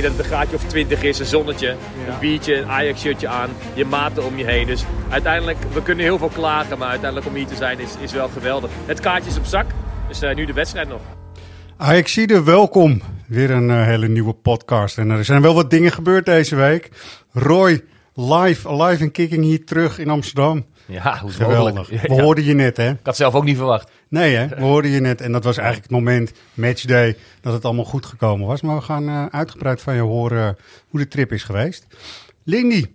denk dat het een gaatje of 20 is, een zonnetje, een biertje, een Ajax-shirtje aan, je maten om je heen. Dus uiteindelijk, we kunnen heel veel klagen, maar uiteindelijk om hier te zijn is, is wel geweldig. Het kaartje is op zak, dus uh, nu de wedstrijd nog. Ajaxide, welkom. Weer een uh, hele nieuwe podcast. En er zijn wel wat dingen gebeurd deze week. Roy, live, live en kicking hier terug in Amsterdam. Ja, hoe Geweldig. We ja. hoorden je net, hè? Ik had zelf ook niet verwacht. Nee, hè? We hoorden je net. En dat was eigenlijk het moment, matchday, dat het allemaal goed gekomen was. Maar we gaan uh, uitgebreid van je horen hoe de trip is geweest. Lindy.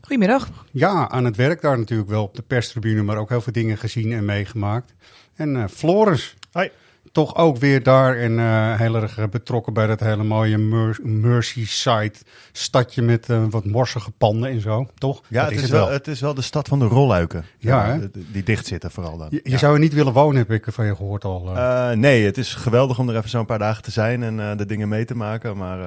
Goedemiddag. Ja, aan het werk daar natuurlijk wel op de perstribune, maar ook heel veel dingen gezien en meegemaakt. En uh, Floris. Hoi toch ook weer daar en uh, heel erg betrokken bij dat hele mooie Mer Merseyside stadje met uh, wat morsige panden en zo, toch? Ja, het is, het, wel, het is wel de stad van de rolluiken. Ja, ja die dicht zitten vooral dan. Je, je ja. zou er niet willen wonen, heb ik van je gehoord al. Uh. nee, het is geweldig om er even zo'n paar dagen te zijn en de dingen mee te maken, maar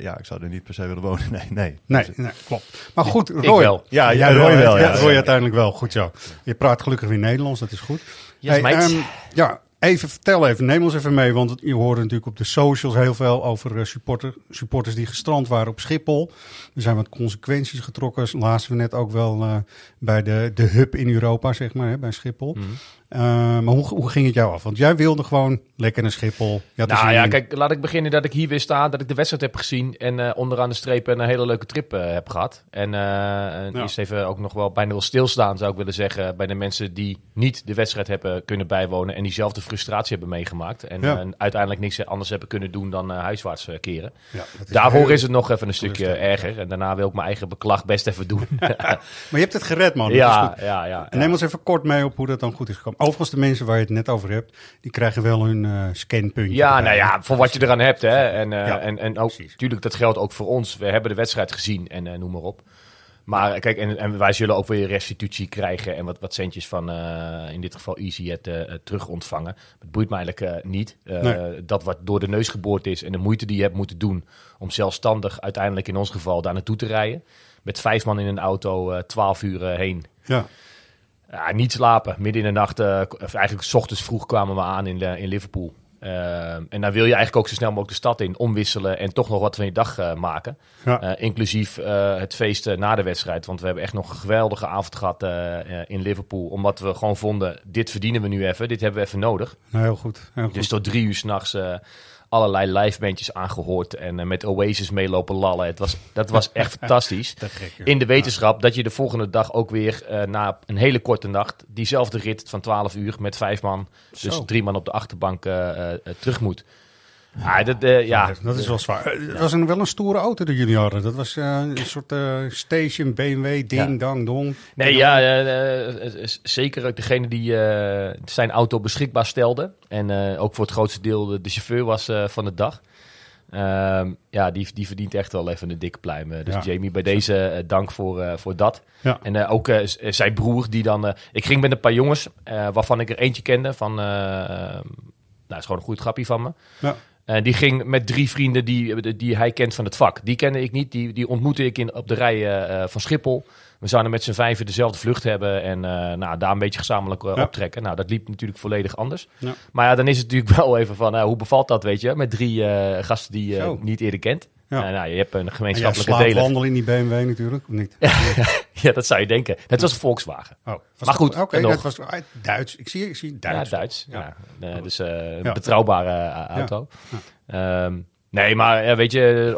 ja, ik zou er niet per se willen wonen. Nee, nee. Nee, nee klopt. Maar goed, Roy. Ik wel. Ja, ja, Roy wel. Ja, Roy uiteindelijk wel. Goed zo. Je praat gelukkig weer Nederlands, dat is goed. Yes, hey, um, ja, Even vertel even, neem ons even mee, want je hoorde natuurlijk op de socials heel veel over uh, supporter, supporters die gestrand waren op Schiphol. Er zijn wat consequenties getrokken, lazen we net ook wel uh, bij de, de hub in Europa, zeg maar, hè, bij Schiphol. Mm. Uh, maar hoe, hoe ging het jou af? Want jij wilde gewoon lekker naar Schiphol. Ja, nou ja, kijk, laat ik beginnen dat ik hier weer sta, dat ik de wedstrijd heb gezien en uh, onderaan de streep een hele leuke trip uh, heb gehad. En uh, ja. eerst even ook nog wel bijna wel stilstaan, zou ik willen zeggen, bij de mensen die niet de wedstrijd hebben kunnen bijwonen en diezelfde frustratie hebben meegemaakt. En ja. uiteindelijk niks anders hebben kunnen doen dan huiswaarts keren. Ja, is Daarvoor heel... is het nog even een stukje erger. En daarna wil ik mijn eigen beklag best even doen. maar je hebt het gered, man. Ja, ja, ja, En neem ons even kort mee op hoe dat dan goed is gekomen. Overigens, de mensen waar je het net over hebt, die krijgen wel hun uh, scanpuntje. Ja, nou ja, voor wat je eraan hebt. Hè. En, uh, ja, en, en ook, natuurlijk, dat geldt ook voor ons. We hebben de wedstrijd gezien en uh, noem maar op. Maar kijk, en, en, wij zullen ook weer restitutie krijgen en wat, wat centjes van, in dit geval EasyJet, terug ontvangen. Het boeit me eigenlijk niet. Nee. Dat wat door de neus geboord is en de moeite die je hebt moeten doen om zelfstandig uiteindelijk in ons geval daar naartoe te rijden. Met vijf man in een auto, twaalf uur heen. Ja. Ja, niet slapen. Midden in de nacht, uh, of eigenlijk s ochtends vroeg kwamen we aan in, in Liverpool. Uh, en dan wil je eigenlijk ook zo snel mogelijk de stad in, omwisselen en toch nog wat van je dag uh, maken. Ja. inclusief het feest na de wedstrijd. Want we hebben echt nog een geweldige avond gehad in Liverpool. Omdat we gewoon vonden, dit verdienen we nu even, dit hebben we even nodig. Nou, heel goed. Heel goed. Dus tot drie uur s'nachts allerlei live bandjes aangehoord en uh, met Oasis meelopen lallen. Het was, dat was echt fantastisch. In de wetenschap dat je de volgende dag ook weer uh, na een hele korte nacht diezelfde rit van 12 uur met vijf man, dus Zo. drie man op de achterbank uh, terug moet. Ja, dat, uh, ja. dat is wel zwaar. Het was een, wel een stoere auto die jullie hadden. Dat was uh, een soort uh, station, BMW, ding, ja. dang, dong. Nee, ja, zeker ook degene die zijn auto beschikbaar stelde. En ook voor het grootste deel de, de chauffeur was van de dag. Ehm, ja, die, die verdient echt wel even een dikke pluim. Dus ja. Jamie, bij deze dank voor, voor dat. Ja. En ook zijn broer, die dan... ik ging met een paar jongens, waarvan ik er eentje kende van... nou, is gewoon een goed grapje van me. Ja. Uh, die ging met drie vrienden die, die hij kent van het vak. Die kende ik niet. Die, die ontmoette ik in, op de rij uh, van Schiphol. We zouden met z'n vijven dezelfde vlucht hebben en uh, nou, daar een beetje gezamenlijk ja. optrekken. Nou, dat liep natuurlijk volledig anders. Ja. Maar ja, dan is het natuurlijk wel even van, hoe bevalt dat, weet je? Met drie gasten die je niet eerder kent. Ja. nou, je hebt een gemeenschappelijke deler. wandel in die BMW natuurlijk, of niet? ja, dat zou je denken. Het was Volkswagen. Oh, was maar goed. Oké, okay, dat was Duits. Ik zie, ik zie Duits. Ja, Duits. Ja. ja. dus een betrouwbare auto. Um, nee, maar ja, weet je,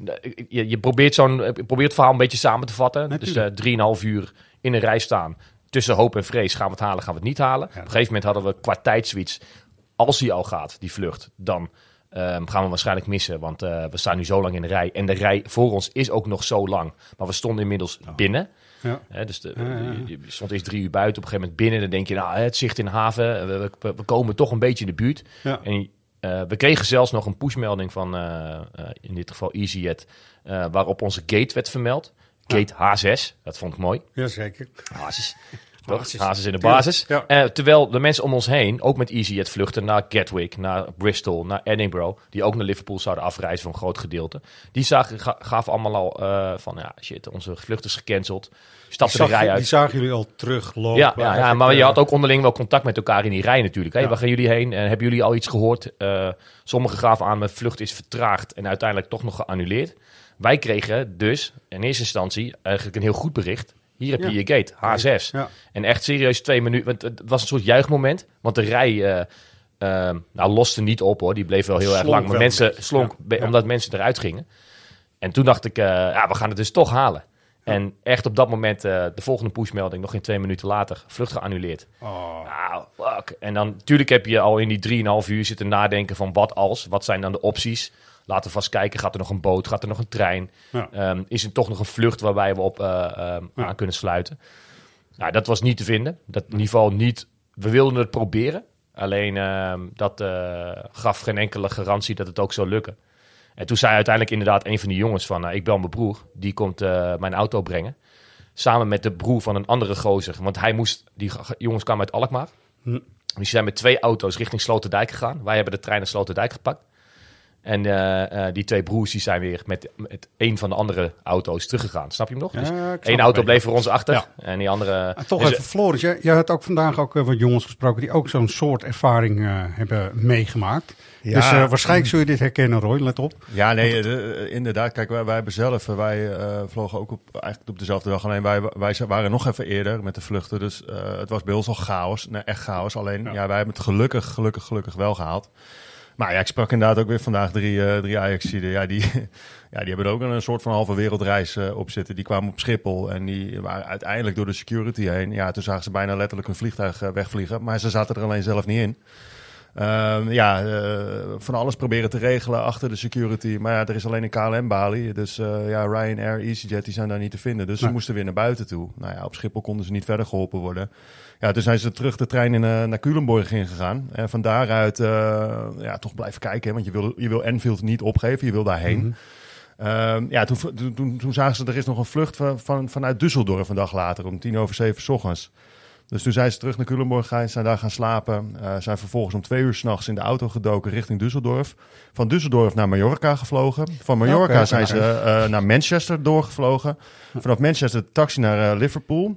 uh, je, je, probeert, zo'n, probeert het verhaal een beetje samen te vatten. Natuurlijk. Dus drieënhalf uh, uur in een rij staan. Tussen hoop en vrees. Gaan we het halen, gaan we het niet halen. Ja. Op een gegeven moment hadden we qua tijd zoiets. Als hij al gaat, die vlucht, dan ehm, gaan we waarschijnlijk missen. Want eh, we staan nu zo lang in de rij. En de rij voor ons is ook nog zo lang. Maar we stonden inmiddels binnen. Ja. Hè, dus de, Ja, ja, ja. Je, stond eerst drie uur buiten. Op een gegeven moment binnen. Dan denk je, nou, het zicht in de haven. We, we, we komen toch een beetje in de buurt. En eh, we kregen zelfs nog een pushmelding van, eh, in dit geval EasyJet, waarop onze gate werd vermeld. Gate H6, dat vond ik mooi. Jazeker. Hazes. Toch? Hazes. Hazes in de basis. ja. Eh, terwijl de mensen om ons heen, ook met EasyJet vluchten naar Gatwick, naar Bristol, naar Edinburgh, die ook naar Liverpool zouden afreizen voor een groot gedeelte. Die zagen, ga- gaven allemaal al eh, van, ja shit, onze vlucht is gecanceld. Stapten de rij uit. Die zagen jullie al teruglopen. Ja, ja, maar je eh, had ook onderling wel contact met elkaar in die rij natuurlijk. Ja. Waar gaan jullie heen? En hebben jullie al iets gehoord? Eh, sommigen gaven aan, mijn vlucht is vertraagd en uiteindelijk toch nog geannuleerd. Wij kregen dus in eerste instantie eigenlijk een heel goed bericht. Hier heb je Ja. je gate, H6. Ja. En echt serieus twee minuten, want het was een soort juichmoment. Want de rij eh, eh, nou, loste niet op hoor, die bleef wel heel erg lang. Maar mensen slonk, Ja. omdat mensen eruit gingen. En toen dacht ik, eh, ja, we gaan het dus toch halen. En echt op dat moment, de volgende pushmelding, nog geen twee minuten later, vlucht geannuleerd. Oh, Nou, fuck. En dan, natuurlijk heb je al in die 3,5 uur zitten nadenken van wat als, wat zijn dan de opties? Laten we vast kijken, gaat er nog een boot, gaat er nog een trein? Ja. Ehm, is er toch nog een vlucht waarbij we op eh, ehm, Ja. aan kunnen sluiten? Nou, dat was niet te vinden. Dat in ieder geval niet. We wilden het proberen. Alleen ehm, dat eh, gaf geen enkele garantie dat het ook zou lukken. En toen zei uiteindelijk inderdaad een van die jongens van... nou, ik bel mijn broer, die komt eh, mijn auto brengen. Samen met de broer van een andere gozer. Want hij moest... Die jongens kwamen uit Alkmaar. Hm. Die zijn met twee auto's richting Sloterdijk gegaan. Wij hebben de trein naar Sloterdijk gepakt. En eh, eh, die twee broers die zijn weer met, met een van de andere auto's teruggegaan. Snap je hem nog? Ja, Dus Eén het auto bleef voor ons achter. Ja. En die andere... Ah, toch Dus, even, Floris, jij, jij had ook vandaag ook eh, wat jongens gesproken die ook zo'n soort ervaring eh, hebben meegemaakt. Ja. Dus eh, waarschijnlijk zul je dit herkennen, Roy, let op. Ja, nee, de- inderdaad. Kijk, wij, wij hebben zelf, wij eh, vlogen ook op, eigenlijk op dezelfde dag. Alleen wij, wij waren nog even eerder met de vluchten. Dus eh, het was bij ons al chaos. Nee, echt chaos. Alleen, ja. wij hebben het gelukkig, gelukkig, gelukkig wel gehaald. Maar ja, ik sprak inderdaad ook weer vandaag drie, eh drie Ajaxiden. Ja die, ja, die hebben er ook een soort van halve wereldreis eh, op zitten. Die kwamen op Schiphol en die waren uiteindelijk door de security heen. Ja, toen zagen ze bijna letterlijk een vliegtuig eh, wegvliegen. Maar ze zaten er alleen zelf niet in. Ehm, ja, van alles proberen te regelen achter de security. Maar ja, er is alleen een KLM-balie. Dus ja, Ryanair, EasyJet, die zijn daar niet te vinden. Dus ze moesten weer naar buiten toe. Nou ja, op Schiphol konden ze niet verder geholpen worden. Ja, toen zijn ze terug de trein in, eh, naar Culemborg ingegaan. En van daaruit eh, ja, toch blijven kijken. hè, Want je wil, je wil Enfield niet opgeven, je wil daarheen. Mhm. Ehm, ja, toen, toen, toen, toen zagen ze er is nog een vlucht van, van, vanuit Düsseldorf een dag later, om tien over zeven 's ochtends. Dus toen zijn ze terug naar Culemborg gegaan, zijn daar gaan slapen. eh, zijn vervolgens om twee uur s'nachts in de auto gedoken richting Düsseldorf. Van Düsseldorf naar Mallorca gevlogen. Van Mallorca zijn ze eh, naar Manchester doorgevlogen. Vanaf Manchester taxi naar eh, Liverpool.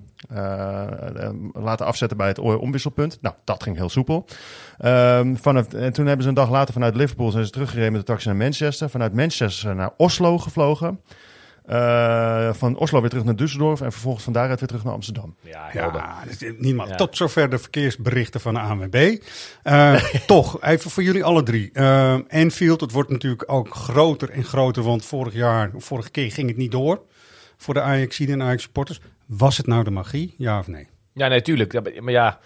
Laten afzetten bij het omwisselpunt. Nou, dat ging heel soepel. Ehm, vanaf, en toen hebben ze een dag later vanuit Liverpool zijn ze teruggereden met de taxi naar Manchester. Vanuit Manchester naar Oslo gevlogen. Eh, van Oslo weer terug naar Düsseldorf en vervolgens van daaruit weer terug naar Amsterdam. ja, helder. Ja, dat is niet maar Ja. Tot zover de verkeersberichten van de ANWB. Eh, toch, even voor jullie alle drie. Eh, Enfield, het wordt natuurlijk ook groter en groter, want vorig jaar, vorige keer ging het niet door voor de Ajaxiden en Ajax supporters. Was het nou de magie, ja of nee? Ja, nee, tuurlijk. Ja, Maar ja,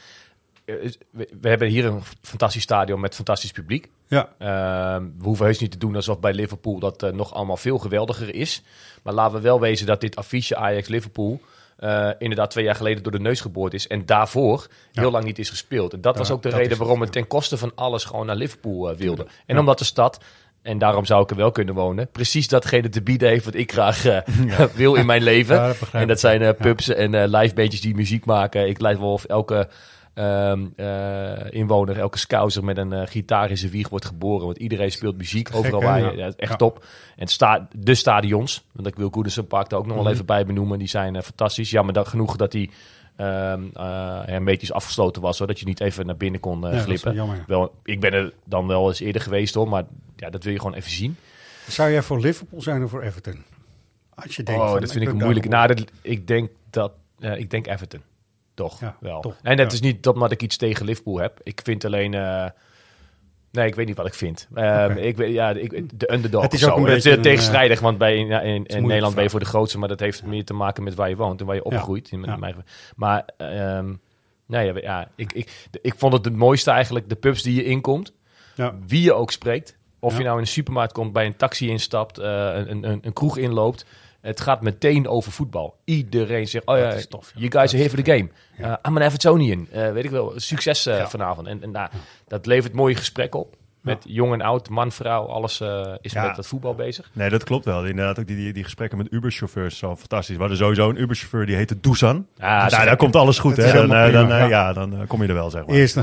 we, we hebben hier een fantastisch stadion met fantastisch publiek. Ja, Ehm, we hoeven heus niet te doen alsof bij Liverpool dat eh, nog allemaal veel geweldiger is. Maar laten we wel wezen dat dit affiche Ajax-Liverpool eh, inderdaad twee jaar geleden door de neus geboord is. En daarvoor Ja. heel lang niet is gespeeld. En dat Ja, was ook de reden het, waarom het ten koste van alles gewoon naar Liverpool eh, wilde. En omdat de stad, en daarom zou ik er wel kunnen wonen, precies datgene te bieden heeft wat ik graag eh, wil in mijn leven. Ja, dat begrijp en dat zijn eh, Ja. pubs en eh livebandjes die muziek maken. Ik lijkt wel of elke ehm, eh, inwoner, elke scouser met een eh, gitaar in zijn wieg wordt geboren. Want iedereen speelt muziek Gek, overal waar je. Ja. Echt Ja. top. En sta, de stadions, want ik wil Goodison Park daar ook nog wel Mhm. even bij benoemen. Die zijn eh, fantastisch. Jammer dat genoeg dat die ehm eh, hermetisch afgesloten was, zodat je niet even naar binnen kon Ja, glippen. wel. Wel, ik ben er dan wel eens eerder geweest hoor, maar ja, dat wil je gewoon even zien. Zou jij voor Liverpool zijn of voor Everton? Als je denkt oh, dat vind ik een moeilijke. Nou, dat, ik denk dat, ik denk Everton. Toch Ja, wel. toch, En dat ja. is niet dat omdat ik iets tegen Liverpool heb. Ik vind alleen. eh, nee, ik weet niet wat ik vind. Ehm, Oké. ik, weet- ja, ik, de underdog. Het is ook zo. een beetje is een, tegenstrijdig, want bij, in, in, in moeilijke Nederland ben je voor de grootste, maar dat heeft meer te maken met waar je woont en waar je opgroeit. In, mijn, maar nee, ja, ja, ik, ik, ik vond het het mooiste eigenlijk, de pubs die je inkomt, Ja. wie je ook spreekt. Of Ja. je nou in een supermarkt komt, bij een taxi instapt, eh, een, een, een kroeg inloopt. Het gaat meteen over voetbal. Iedereen zegt, oh ja, Dat is tof, ja. you guys are here for the game. Ja. Uh, I'm an Evertonian. Eh, weet ik wel, succes eh, Ja. vanavond. En, en nou, dat levert mooie gesprekken op. Met jong en oud, man, vrouw, alles eh, is Ja. met dat voetbal bezig. Nee, dat klopt wel. Inderdaad, ook die, die, die gesprekken met Uber-chauffeurs zo fantastisch. We hadden sowieso een Uber-chauffeur die heette Dusan. Ah, nou, daar komt alles goed. Hè? Dan, dan, ja. ja, dan kom je er wel, zeg maar. Eerst de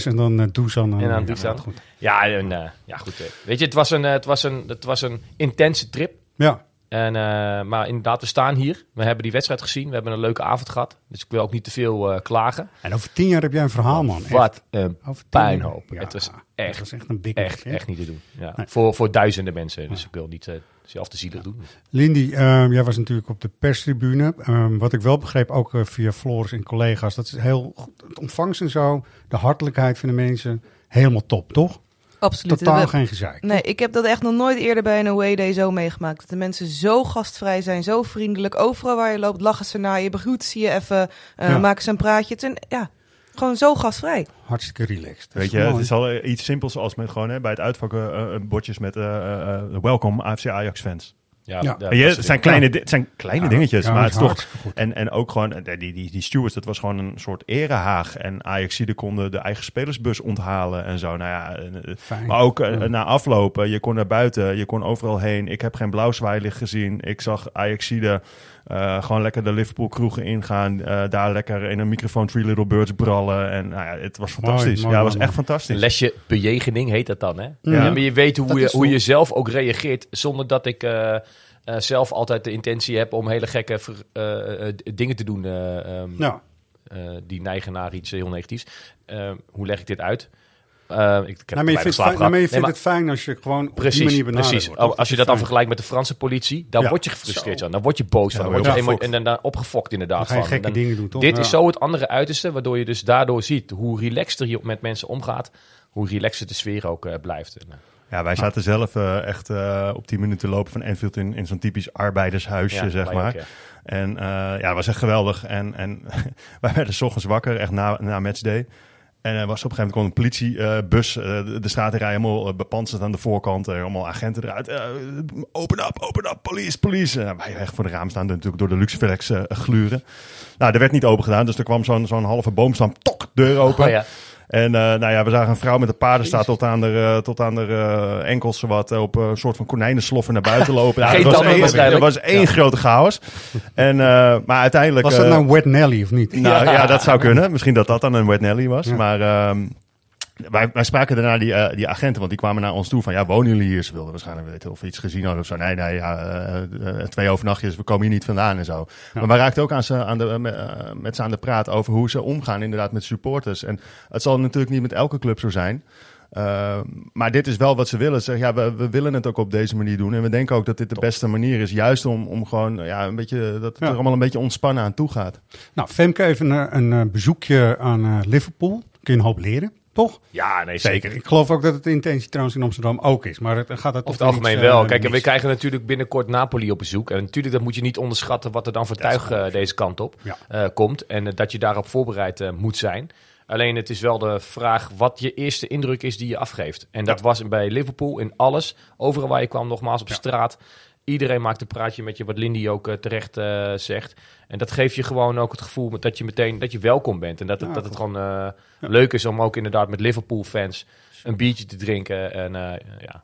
H6 en dan uh, Dusan. En dan ja, Dusan. goed. Ja, en, eh, ja goed. Weet je, het was een, het was een, het was een intense trip. Ja, En, eh, maar inderdaad, we staan hier. We hebben die wedstrijd gezien. We hebben een leuke avond gehad. Dus ik wil ook niet te veel eh, klagen. en over tien jaar heb jij een verhaal, man. Echt. Wat een Over. Ja, het was echt, was echt een big echt, echt niet te doen. Ja. Nee. Voor, voor duizenden mensen. Dus ik wil niet eh, zelf te zielig doen. Lindy, ehm, jij was natuurlijk op de perstribune. Ehm, wat ik wel begreep, ook via Floris en collega's, dat is heel goed. Het ontvangst en zo, de hartelijkheid van de mensen, helemaal top, toch? Absoluut. Totaal We- geen gezeik. Nee, ik heb dat echt nog nooit eerder bij een away day zo meegemaakt. Dat de mensen zo gastvrij zijn, zo vriendelijk. Overal waar je loopt lachen ze naar je, begroeten ze je even, eh, Ja. maken ze een praatje. Het is een- ja, gewoon zo gastvrij. Hartstikke relaxed. Dat Weet je, mooi. het is al eh, iets simpels als met gewoon hè, bij het uitvakken eh, bordjes met eh, welkom AFC Ajax fans. Ja, je, het zijn kleine, het zijn kleine Ja, dingetjes, ja, maar het is toch... En, en ook gewoon, eh, die, die, die stewards, dat was gewoon een soort erehaag. En Ajaxiden konden de eigen spelersbus onthalen en zo. Nou ja, eh, eh, Fijn. maar ook Ja. na aflopen, je kon naar buiten, je kon overal heen. Ik heb geen blauw zwaailicht gezien. Ik zag Ajaxiden eh gewoon lekker de Liverpool kroegen ingaan. eh, daar lekker in een microfoon Three Little Birds brallen. En nou ja, het was fantastisch. mooi, ja, het was echt Een fantastisch. lesje bejegening heet dat dan, hè? Ja. Ja. maar je weet hoe, Dat je, hoe je zelf ook reageert, zonder dat ik eh, eh, zelf altijd de intentie heb om hele gekke ver- dingen te doen eh, ehm, Ja, eh, die neigen naar iets heel negatiefs. Eh, hoe leg ik dit uit? Eh, ik, ik heb nou, maar je vindt, slaap het fijn, nou, maar je gehad. Nee, vindt maar- het fijn als je gewoon op die Precies, manier benaderd precies. wordt. Dat Als je dat dan vergelijkt met de Franse politie, dan Ja. word je gefrustreerd Zo. Dan word je boos Ja, van. Dan word je en dan, dan opgefokt inderdaad Dan ga je van. gekke dan- dingen doen, toch? Dit Ja. is zo het andere uiterste, waardoor je dus daardoor ziet hoe relaxter je met mensen omgaat, hoe relaxer de sfeer ook eh, blijft. En, eh, Ja, wij zaten zelf echt eh, op 10 minuten lopen van Enfield in, in zo'n typisch arbeidershuisje, ja, zeg maar. ook, ja. En eh, ja, het was echt geweldig. En, en wij werden 's ochtends wakker, echt na, na matchday. En er was op een gegeven moment kwam een politiebus eh, de, straat rijden, helemaal eh, bepanserd aan de voorkant. eh, allemaal agenten eruit. Eh, open up, open up, police, police. Wij echt voor de raam staan, natuurlijk door de Luxeflex eh gluren. Nou, er werd niet open gedaan, dus er kwam zo'n zo'n halve boomstam, tok, deur open. Oh, ja. En eh, nou ja, we zagen een vrouw met een paardenstaart tot aan de, eh, tot aan de eh, enkels wat op een soort van konijnensloffen naar buiten lopen. Ja, Geen het was één, was één grote chaos. En, eh, maar uiteindelijk... Was dat nou Wet Nelly of niet? nou Ja. ja. dat zou kunnen. Misschien dat dat dan een Wet Nelly was. Ja. Maar ehm, wij, wij spraken daarna die, eh, die agenten, want die kwamen naar ons toe van... Ja, wonen jullie hier? Ze wilden waarschijnlijk weten of we iets gezien hadden of zo. Nee, nee, ja, eh, eh, twee overnachtjes, we komen hier niet vandaan en zo. Maar wij raakten ook aan ze, aan de, met, ze aan de praat over hoe ze omgaan inderdaad met supporters. En het zal natuurlijk niet met elke club zo zijn... Uh, maar dit is wel wat ze willen. Ze zeggen, ja, we, we, willen het ook op deze manier doen. En we denken ook dat dit de beste manier is. Juist om, om gewoon ja, een beetje, dat het Ja. er allemaal een beetje ontspannen aan toe gaat. Nou, Femke even een, een bezoekje aan Liverpool. Kun je een hoop leren, toch? ja, nee, zeker. Ik geloof ook dat het de intentie trouwens in Amsterdam ook is. Maar het gaat het Over toch het algemeen iets, eh, wel. Kijk, en we krijgen natuurlijk binnenkort Napoli op bezoek. En natuurlijk, dat moet je niet onderschatten wat er dan voor tuig eh, deze kant op Ja. eh, komt. En dat je daarop voorbereid moet zijn. Alleen het is wel de vraag wat je eerste indruk is die je afgeeft. En dat was bij Liverpool in alles. Overal waar je kwam, nogmaals op straat. Iedereen maakt een praatje met je, wat Lindy ook eh, terecht eh, zegt. En dat geeft je gewoon ook het gevoel dat je meteen dat je welkom bent. En dat het, Ja, dat het gewoon eh, leuk is om ook inderdaad met Liverpool-fans een biertje te drinken. En eh, ja,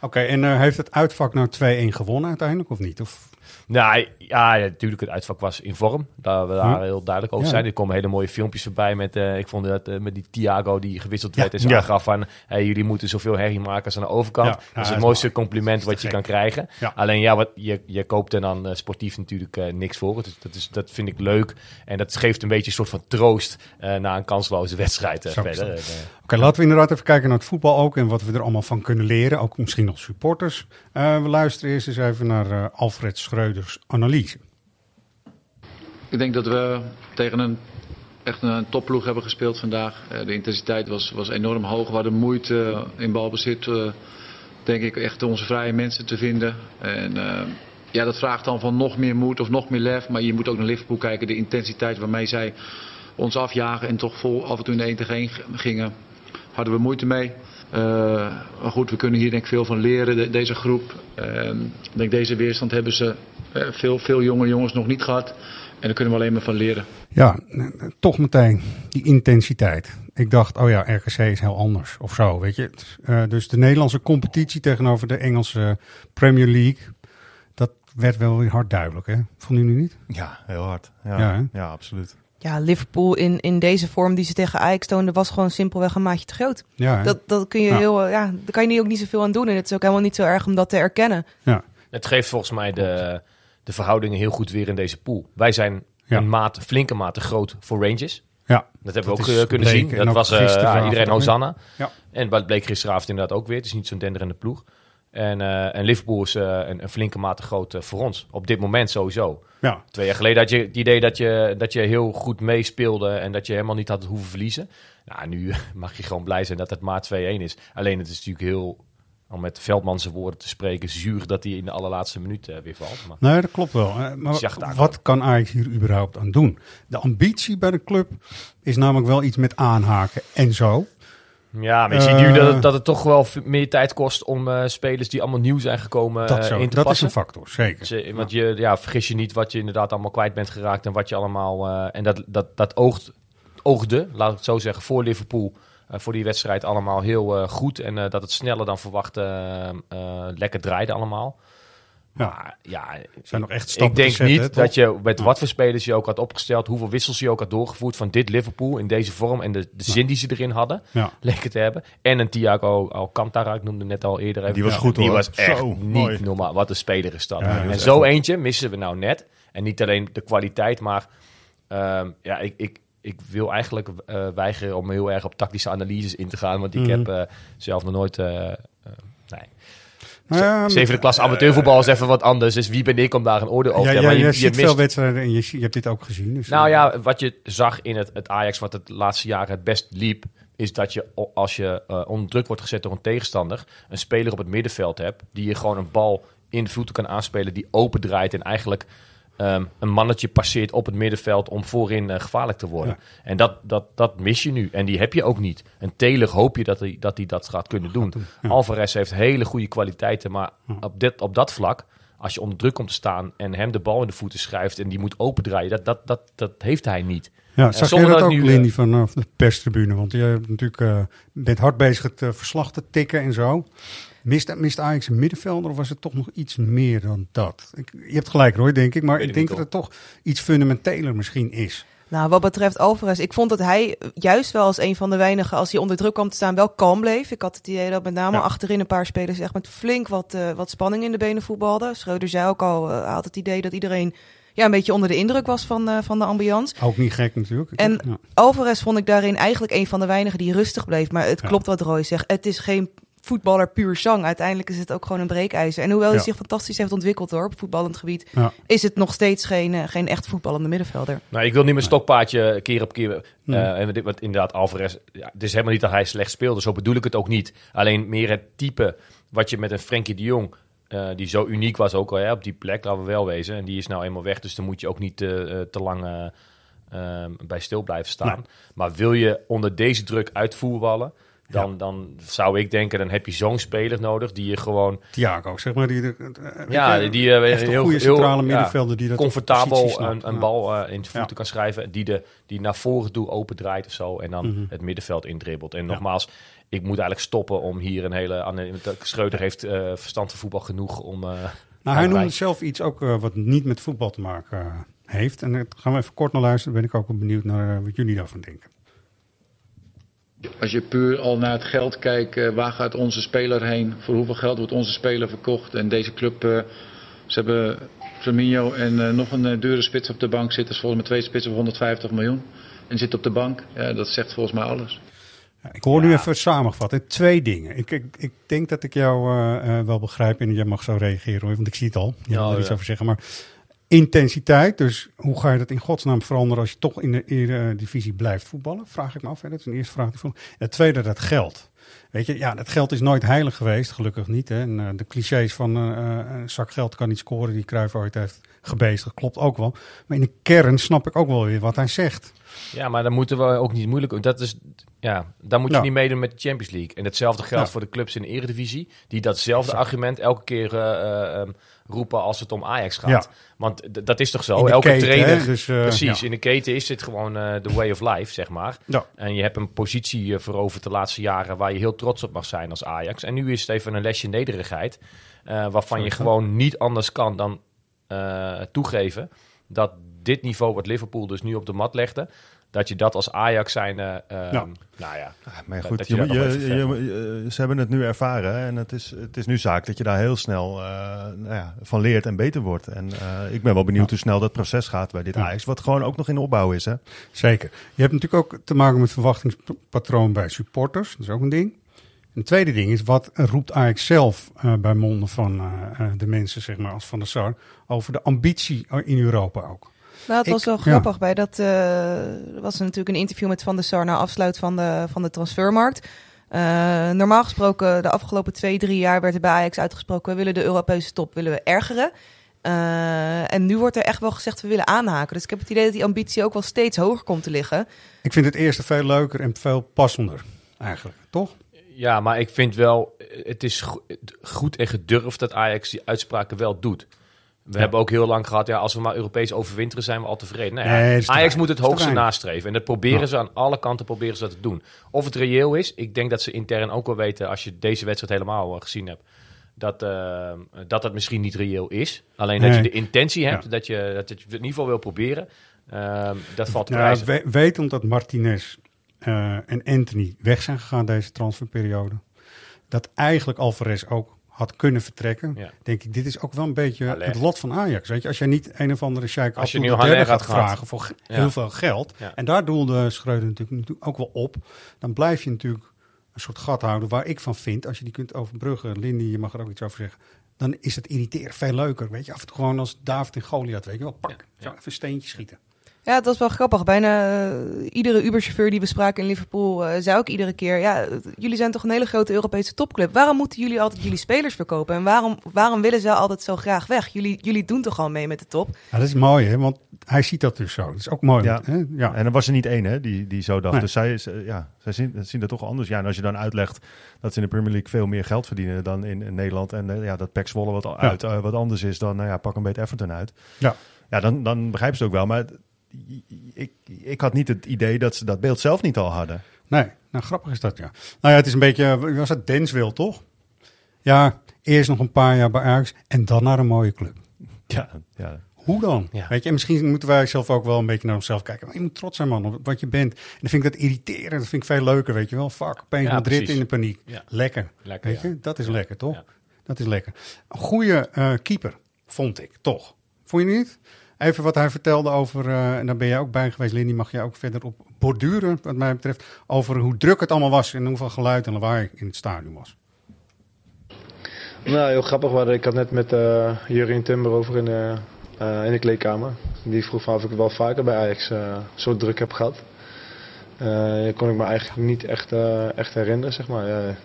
Oké, en eh, heeft het uitvak nou 2-1 gewonnen uiteindelijk of niet? Of... Nou ja, natuurlijk, het uitvak was in vorm. Daar we daar Hm. heel duidelijk over zijn. Er komen hele mooie filmpjes voorbij met, eh, ik vond dat met die Thiago die gewisseld Ja. werd. En ze Ja. aangaf van, hey, jullie moeten zoveel herrie maken als aan de overkant. Ja, dat is dat het is mooiste compliment Dat wat je kan krijgen. Alleen ja, wat, je, je koopt er dan sportief natuurlijk niks voor. Dus dat, is, dat vind ik leuk. En dat geeft een beetje een soort van troost na een kansloze wedstrijd verder. dat. Oké, laten we inderdaad even kijken naar het voetbal ook en wat we er allemaal van kunnen leren. Ook misschien nog supporters. Eh, we luisteren eerst eens even naar eh, Alfred Schreuders analyse. Ik denk dat we tegen een echt een topploeg hebben gespeeld vandaag. Eh, de intensiteit was, was enorm hoog. We hadden moeite in balbezit, denk ik, echt onze vrije mensen te vinden. En ja, dat vraagt dan van nog meer moed of nog meer lef. Maar je moet ook naar Liverpool kijken. De intensiteit waarmee zij ons afjagen en toch vol af en toe in de 1 tegen 1 gingen, hadden we moeite mee. Eh, we Maar goed, we kunnen hier denk ik veel van leren, de- deze groep. Ehm, ik denk deze weerstand hebben ze eh, veel, veel jonge jongens nog niet gehad. En daar kunnen we alleen maar van leren. Ja, toch meteen die intensiteit. Ik dacht, oh ja, RKC is heel anders of zo, weet je. Eh, dus de Nederlandse competitie tegenover de Engelse Premier League, dat werd wel weer hard duidelijk, hè? Vonden jullie niet? Ja, heel hard. Ja, ja, absoluut. Ja, Liverpool in, in deze vorm die ze tegen Ajax toonden, was gewoon simpelweg een maatje te groot. Ja, hè? Dat, dat kun je Ja. heel, ja, daar kan je ook niet zoveel aan doen. En het is ook helemaal niet zo erg om dat te erkennen. ja. Het geeft volgens mij de, de verhoudingen heel goed weer in deze pool. Wij zijn Ja. een maat, flinke mate groot voor Rangers. ja. Dat hebben we ook eh, kunnen zien. En Dat was eh, ja, iedereen? Hosanna. Ja. En wat bleek gisteravond inderdaad ook weer. Het is niet zo'n denderende ploeg. En, eh, en Liverpool is eh, een, een flinke mate groot eh, voor ons. Op dit moment sowieso. ja. Twee jaar geleden had je het idee dat je, dat je heel goed meespeelde en dat je helemaal niet had hoeven verliezen. Nou, nu mag je gewoon blij zijn dat het maar 2-1 is. Alleen het is natuurlijk heel, om met Veldman zijn woorden te spreken, zuur dat hij in de allerlaatste minuut eh, weer valt. Maar Nee, dat klopt wel. Maar wat kan Ajax hier überhaupt aan doen? De ambitie bij de club is namelijk wel iets met aanhaken en zo. Ja, maar je ziet Eh, nu dat het, dat het toch wel meer tijd kost om eh, spelers die allemaal nieuw zijn gekomen Dat, eh, zo, in te dat is passen. een factor, zeker. Ze- Want je, ja, vergis je niet wat je inderdaad allemaal kwijt bent geraakt en wat je allemaal. eh, en dat, dat, dat oogt, oogde, laat ik het zo zeggen, voor Liverpool. eh, voor die wedstrijd allemaal heel eh, goed. En eh, dat het sneller dan verwacht eh, eh, lekker draaide allemaal. Ja. Maar ja, zijn nog echt ik denk zetten, niet dat je met wat voor spelers je ook had opgesteld, hoeveel wissels je ook had doorgevoerd van dit Liverpool in deze vorm en de, de zin die ze erin hadden, Ja. leek het te hebben. En een Thiago Alcantara, ik noemde net al eerder. even. Die was goed, Die hoor. was echt Zo, niet mooi. normaal. Wat een speler is dat. Ja, en zo eentje missen we nou net. En niet alleen de kwaliteit, maar ehm, ja, ik, ik, ik wil eigenlijk eh, weigeren om heel erg op tactische analyses in te gaan. Want ik Mhm. heb eh, zelf nog nooit... eh, eh, nee. Nou ja, Zevende klas amateurvoetbal is even wat anders. Dus wie ben ik om daar een oordeel over te ja, hebben? je, Maar ziet mist- veel wedstrijden en je, hebt dit ook gezien. Dus, nou eh, ja, wat je zag in het, het Ajax, wat het laatste jaren het best liep, is dat je als je eh, onder druk wordt gezet door een tegenstander, een speler op het middenveld hebt, die je gewoon een bal in de voeten kan aanspelen, die open draait en eigenlijk ehm, een mannetje passeert op het middenveld om voorin eh, gevaarlijk te worden. En dat, dat, dat mis je nu. En die heb je ook niet. Een Taylor hoop je dat hij dat, hij dat gaat kunnen doen. Alvarez heeft hele goede kwaliteiten, maar op, dit, op dat vlak als je onder druk komt te staan en hem de bal in de voeten schrijft en die moet opendraaien, dat, dat, dat, dat heeft hij niet. Ja, zag je dat ook, nu, Lindy, eh, vanaf de perstribune? Want je hebt natuurlijk, eh, bent hard bezig het verslag te tikken en zo. Mist, mist Ajax een middenvelder of was het toch nog iets meer dan dat? Ik, je hebt gelijk hoor, denk ik. Maar ik denk dat het toch iets fundamenteler misschien is. Nou, wat betreft Alvarez, ik vond dat hij juist wel als een van de weinigen, als hij onder druk kwam te staan, wel kalm bleef. Ik had het idee dat met name Ja. achterin een paar spelers echt met flink wat, eh, wat spanning in de benen voetbalden. Schreuder zei ook al, eh, hij had het idee dat iedereen ja, een beetje onder de indruk was van, eh, van de ambiance. Ook niet gek natuurlijk. En Ja. Alvarez vond ik daarin eigenlijk een van de weinigen die rustig bleef. Maar het Ja. klopt wat Roy zegt. Het is geen voetballer puur zang. Uiteindelijk is het ook gewoon een breekijzer. En hoewel hij Ja. zich fantastisch heeft ontwikkeld hoor, op voetballend gebied, Ja. is het nog steeds geen, eh, geen echt voetballende middenvelder. Nou, ik wil niet mijn stokpaardje keer op keer. Eh, en dit- want inderdaad, Alvarez. Ja, het is helemaal niet dat hij slecht speelde. Zo bedoel ik het ook niet. Alleen meer het type wat je met een Frenkie de Jong. eh, die zo uniek was ook al hè, op die plek, laten we wel wezen. En die is nou eenmaal weg, dus dan moet je ook niet eh, eh, te lang eh, eh, bij stil blijven staan. Nee. Maar wil je onder deze druk uitvoerballen, dan, dan zou ik denken, dan heb je zo'n speler nodig die je gewoon Thiago, zeg maar. Die, ja, je, die eh, echt een heel, goede centrale middenvelder die dat comfortabel een, een bal eh, in de voeten kan schrijven, die, de, die naar voren toe open draait of zo en dan Mhm. het middenveld indribbelt. En nogmaals, ik moet eigenlijk stoppen om hier een hele... Schreuder heeft eh, verstand van voetbal genoeg om... Nou, hij noemde wij- zelf iets ook wat niet met voetbal te maken heeft. En daar gaan we even kort naar luisteren. Ben ik ook wel benieuwd naar wat jullie daarvan denken. Als je puur al naar het geld kijkt, eh, waar gaat onze speler heen? Voor hoeveel geld wordt onze speler verkocht? En deze club, eh, ze hebben Firmino en eh, nog een dure spits op de bank zitten. Dus volgens mij twee spitsen voor 150 miljoen. En zit op de bank. Ja, dat zegt volgens mij alles. Ja, ik hoor nu even samengevat. hè. Twee dingen. Ik, ik, ik denk dat ik jou eh, eh, wel begrijp en jij mag zo reageren, hoor, want ik zie het al. Je Ja, wil er iets ja. over zeggen. Maar intensiteit, dus hoe ga je dat in godsnaam veranderen als je toch in de Eredivisie blijft voetballen? Vraag ik me af. Hè. Dat is een eerste vraag. die het tweede, dat geld. Weet je, ja, dat geld is nooit heilig geweest, gelukkig niet. Hè. En, eh, de clichés van eh, eh, een zak geld kan niet scoren, die Cruijff ooit heeft gebezigd. Klopt ook wel. Maar in de kern snap ik ook wel weer wat hij zegt. Ja, maar dan moeten we ook niet moeilijk... Dat is, ja, dan moet je niet meedoen met de Champions League. En hetzelfde geldt voor de clubs in de Eredivisie. Die datzelfde argument elke keer eh, eh, ehm, roepen als het om Ajax gaat. Ja. Want dat is toch zo? In de elke keten, trainer... hè, dus, eh, precies, ja. in de keten is dit gewoon eh, de way of life, zeg maar. Ja. En je hebt een positie eh, veroverd de laatste jaren... waar je heel trots op mag zijn als Ajax. En nu is het even een lesje nederigheid... eh, waarvan je gewoon niet anders kan dan eh, toegeven... dat dit niveau wat Liverpool dus nu op de mat legde... dat je dat als Ajax zijn... eh, ehm, Ja. Nou ja, Maar goed, dat je, je ze hebben het nu ervaren hè, en het is, het is nu zaak dat je daar heel snel eh, nou ja, van leert en beter wordt. En eh, ik ben wel benieuwd hoe snel dat proces gaat bij dit Ja. Ajax, wat gewoon ook nog in opbouw is. Hè? Zeker. Je hebt natuurlijk ook te maken met verwachtingspatroon bij supporters. Dat is ook een ding. Een tweede ding is, wat roept Ajax zelf eh, bij monden van de mensen, zeg maar, als Van der Sar, over de ambitie in Europa ook. Nou, het Ik- was wel ja. grappig. Bij dat eh, er was natuurlijk een interview met Van der Sar na afsluit van de, van de transfermarkt. Eh, normaal gesproken, de afgelopen twee, drie jaar werd er bij Ajax uitgesproken: we willen de Europese top willen we ergeren. Eh, en nu wordt er echt wel gezegd: we willen aanhaken. Dus ik heb het idee dat die ambitie ook wel steeds hoger komt te liggen. Ik vind het eerste veel leuker en veel passender, eigenlijk. Toch? Ja, maar ik vind wel, het is go- goed en gedurfd dat Ajax die uitspraken wel doet. We hebben ook heel lang gehad, ja, als we maar Europees overwinteren, zijn we al tevreden. Nou ja, Nee, Ajax moet het hoogste nastreven. En dat proberen Ja. ze aan alle kanten proberen ze dat te doen. Of het reëel is, ik denk dat ze intern ook wel weten, als je deze wedstrijd helemaal eh, gezien hebt, dat, eh, dat dat misschien niet reëel is. Alleen dat je de intentie hebt, Ja. dat, je, dat je het in ieder geval wil proberen, eh, dat valt te Ja, prijzen. we, wetend dat Martinez eh, en Anthony weg zijn gegaan deze transferperiode. Dat eigenlijk Alvarez ook had kunnen vertrekken. Ja. Denk ik, dit is ook wel een beetje Allee. het lot van Ajax. Weet je, als jij niet een of andere sheik Als je Haller gaat gehad. vragen voor Ja. heel veel geld. Ja. En daar doelde Schreuder natuurlijk, ook wel op. Dan blijf je natuurlijk een soort gat houden waar ik van vind. Als je die kunt overbruggen, Lindy, je mag er ook iets over zeggen. Dan is het irriteren veel leuker. Weet je, af en toe gewoon als David en Goliath, weet je wel. Pak, zo even een steentje schieten. Ja, het was wel grappig. Bijna eh, iedere Uber-chauffeur die we spraken in Liverpool eh, zei ook iedere keer: Ja, jullie zijn toch een hele grote Europese topclub. Waarom moeten jullie altijd jullie spelers verkopen? En waarom, waarom willen ze altijd zo graag weg? Jullie, jullie doen toch al mee met de top? Ja, dat is mooi, hè? Want hij ziet dat dus zo. Dat is ook mooi. Ja. Hè? ja. En er was er niet één hè, die, die zo dacht. Nee. Dus zij, is, eh, ja, zij zien, zien dat toch anders. Ja, en als je dan uitlegt dat ze in de Premier League veel meer geld verdienen dan in, in Nederland. En ja, dat Pek Zwolle wat, uit, wat anders is dan, nou ja, pak een beetje Everton uit. Ja. Ja, dan, dan begrijpen ze het ook wel. Maar ik, ik had niet het idee dat ze dat beeld zelf niet al hadden. Nee, nou grappig is dat, ja. Nou ja, het is een beetje, wie was het Denswil, toch? Ja, eerst nog een paar jaar bij Ajax en dan naar een mooie club. Ja, ja. Hoe dan? Ja. Weet je, en misschien moeten wij zelf ook wel een beetje naar onszelf kijken. Maar je moet trots zijn, man, op wat je bent. En dan vind ik dat irriterend. Dat vind ik veel leuker, weet je wel. Fuck, opeens Ja, Madrid precies. in de paniek. Ja. Lekker. Lekker, weet ja. je, dat is Ja. lekker, toch? Ja. Dat is lekker. Een goede eh, keeper, vond ik, toch? Vond je niet? Even wat hij vertelde over, eh, en daar ben jij ook bij geweest, Lindy, mag jij ook verder op borduren, wat mij betreft, over hoe druk het allemaal was en hoeveel geluid en lawaai in het stadion was. Nou, heel grappig. waren. Ik had net met eh Jurien Timber over in de, eh, in de kleedkamer. Die vroeg van of ik wel vaker bij Ajax zo druk heb gehad. Eh kon ik me eigenlijk niet echt, echt herinneren, zeg maar.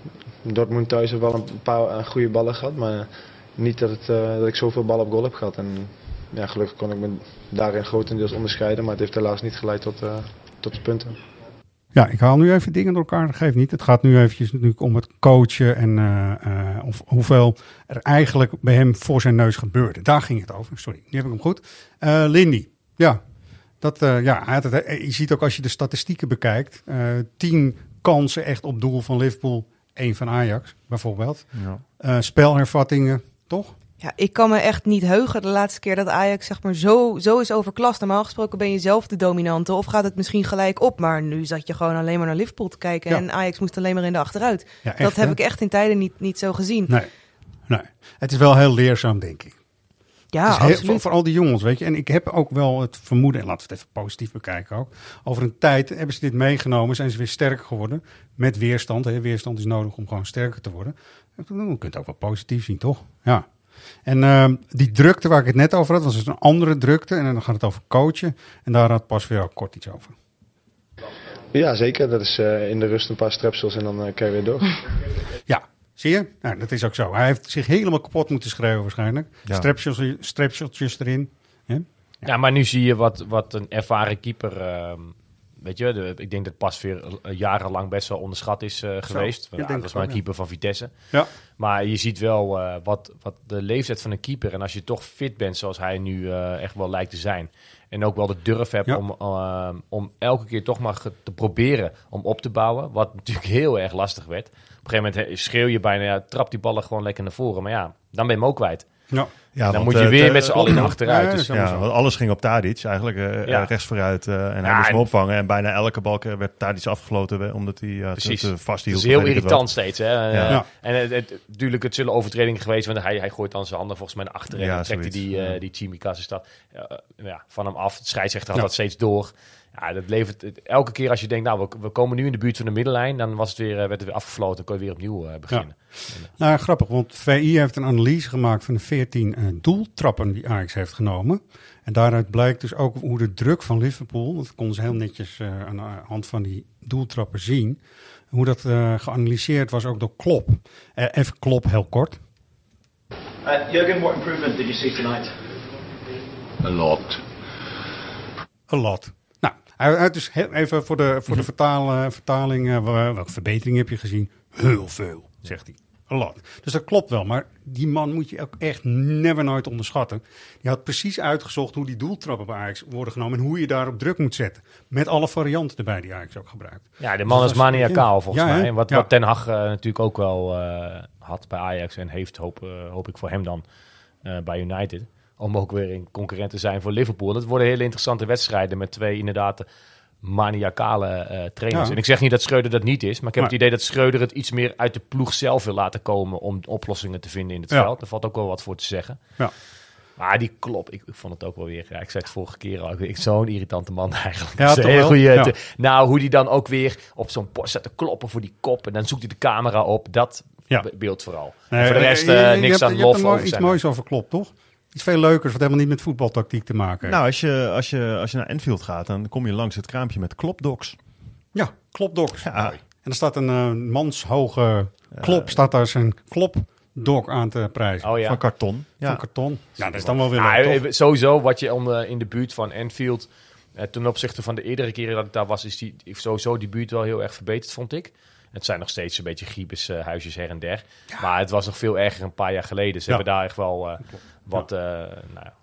Dortmund thuis heeft wel een paar goede ballen gehad, maar niet dat, het, dat ik zoveel ballen op goal heb gehad. En ja, gelukkig kon ik me daarin grotendeels onderscheiden, maar het heeft helaas niet geleid tot, eh, tot de punten. Ja, ik haal nu even dingen door elkaar, dat geeft niet. Het gaat nu eventjes natuurlijk om het coachen en eh, eh, of, hoeveel er eigenlijk bij hem voor zijn neus gebeurde. Daar ging het over, sorry, nu heb ik hem goed. Eh, Lindy, ja, dat, eh, ja hij had het, je ziet ook als je de statistieken bekijkt, eh, tien kansen echt op doel van Liverpool, één van Ajax bijvoorbeeld. Ja. Eh, spelhervattingen, toch? Ja, ik kan me echt niet heugen de laatste keer dat Ajax zeg maar zo, zo is overklast. Normaal gesproken ben je zelf de dominante of gaat het misschien gelijk op. Maar nu zat je gewoon alleen maar naar Liverpool te kijken Ja. en Ajax moest alleen maar in de achteruit. Ja, echt, dat heb hè? ik echt in tijden niet, niet zo gezien. Nee, nee. Het is wel heel leerzaam, denk ik. Ja, heel- absoluut. voor, voor al die jongens, weet je. En ik heb ook wel het vermoeden, en laten we het even positief bekijken ook. Over een tijd hebben ze dit meegenomen, zijn ze weer sterker geworden. Met weerstand. Hè. Weerstand is nodig om gewoon sterker te worden. Je kunt het ook wel positief zien, toch? Ja. En ehm, die drukte waar ik het net over had, was dus een andere drukte. En dan gaat het over coachen. En daar had pas weer ook kort iets over. Ja, zeker. Dat is eh, in de rust een paar strepsels en dan eh kan je weer door. Ja, zie je? Nou, dat is ook zo. Hij heeft zich helemaal kapot moeten schrijven waarschijnlijk. Ja. Strepsels, strepseltjes erin. Hè? Ja, maar nu zie je wat, wat een ervaren keeper. Ehm, weet je, de, ik denk dat pas weer eh, jarenlang best wel onderschat is eh, geweest. ja, Ja, dat was maar een ja. keeper van Vitesse. Ja. Maar je ziet wel eh, wat, wat de leeftijd van een keeper. En als je toch fit bent zoals hij nu echt wel lijkt te zijn. En ook wel de durf hebt om, eh, om elke keer toch maar te proberen om op te bouwen. Wat natuurlijk heel erg lastig werd. Op een gegeven moment schreeuw je bijna, ja, trap die ballen gewoon lekker naar voren. Maar ja, dan ben je hem ook kwijt. Ja. Ja, dan want, moet je eh, weer met z'n allen in achteruit. Dus, Ja, want alles ging op Tadic eigenlijk. eh, eh, rechts vooruit. en hij moest hem en- opvangen. En bijna elke bal werd Tadic afgefloten. Omdat hij te, Precies. Het vasthield. is heel het irritant steeds. Hè? En het, het, natuurlijk, het zullen overtredingen geweest want hij, hij gooit dan zijn handen volgens mij naar achteren. en trekt hij die, die ja, van hem af. De scheidsrechter had dat steeds door. Ja, dat levert elke keer als je denkt, nou, we, we komen nu in de buurt van de middenlijn, dan was het weer, eh, werd het weer afgefloten. Dan kon je weer opnieuw eh, beginnen. Nou, grappig, want VI heeft een analyse gemaakt van de 14 eh, doeltrappen die Ajax heeft genomen. En daaruit blijkt dus ook hoe de druk van Liverpool, dat konden ze heel netjes eh, aan de hand van die doeltrappen zien, hoe dat eh, geanalyseerd was ook door Klopp. Eh, even Klopp heel kort. Uh, Jurgen, what improvement did you see tonight? A lot. A lot. Hij dus heel even voor de, voor de vertaal, eh, vertaling, eh, welke verbetering heb je gezien? Heel veel, zegt hij. A lot. Dus dat klopt wel, maar die man moet je ook echt never nooit onderschatten. Die had precies uitgezocht hoe die doeltrappen bij Ajax worden genomen en hoe je daarop druk moet zetten. Met alle varianten erbij die Ajax ook gebruikt. Ja, de man Dus is dat maniacaal volgens Ja, mij. Wat, Ja. wat Ten Hag eh, natuurlijk ook wel eh, had bij Ajax en heeft, hoop, hoop ik voor hem dan, bij United. Om ook weer een concurrent te zijn voor Liverpool. Dat worden hele interessante wedstrijden met twee inderdaad maniacale eh, trainers. Ja. En ik zeg niet dat Schreuder dat niet is, maar ik heb Maar- het idee dat Schreuder het iets meer uit de ploeg zelf wil laten komen om oplossingen te vinden in het Ja. veld. Daar valt ook wel wat voor te zeggen. Ja. Maar die klop, ik, ik vond het ook wel weer. Ja, ik zei het vorige keer al. Ik, zo'n irritante man eigenlijk. Ja, wel? goede. Ja. nou, hoe die dan ook weer op zo'n post staat te kloppen voor die kop. En dan zoekt hij de camera op. Dat Ja. beeld vooral. Nee, voor de rest je- eh, je niks hebt- aan je hebt lof er mooi- over Iets moois over klopt, toch? Iets veel leukers, wat helemaal niet met voetbaltactiek te maken heeft. Nou, als je, als, je, als je naar Enfield gaat, dan kom je langs het kraampje met klopdocs. Ja, klopdocs. Ja. En er staat een eh, manshoge klop, staat daar zijn klopdok aan te prijzen. Oh ja. Van karton. Ja. Van karton. Ja, dat is dan wel weer Ah, leuk, eh, sowieso, wat je om, eh, in de buurt van Enfield... eh, ten opzichte van de eerdere keren dat ik daar was... is die, sowieso die buurt wel heel erg verbeterd, vond ik. Het zijn nog steeds een beetje giebes eh, huisjes her en der. Maar het was nog veel erger een paar jaar geleden. Ze Ja. hebben daar echt wel wat eh, nou,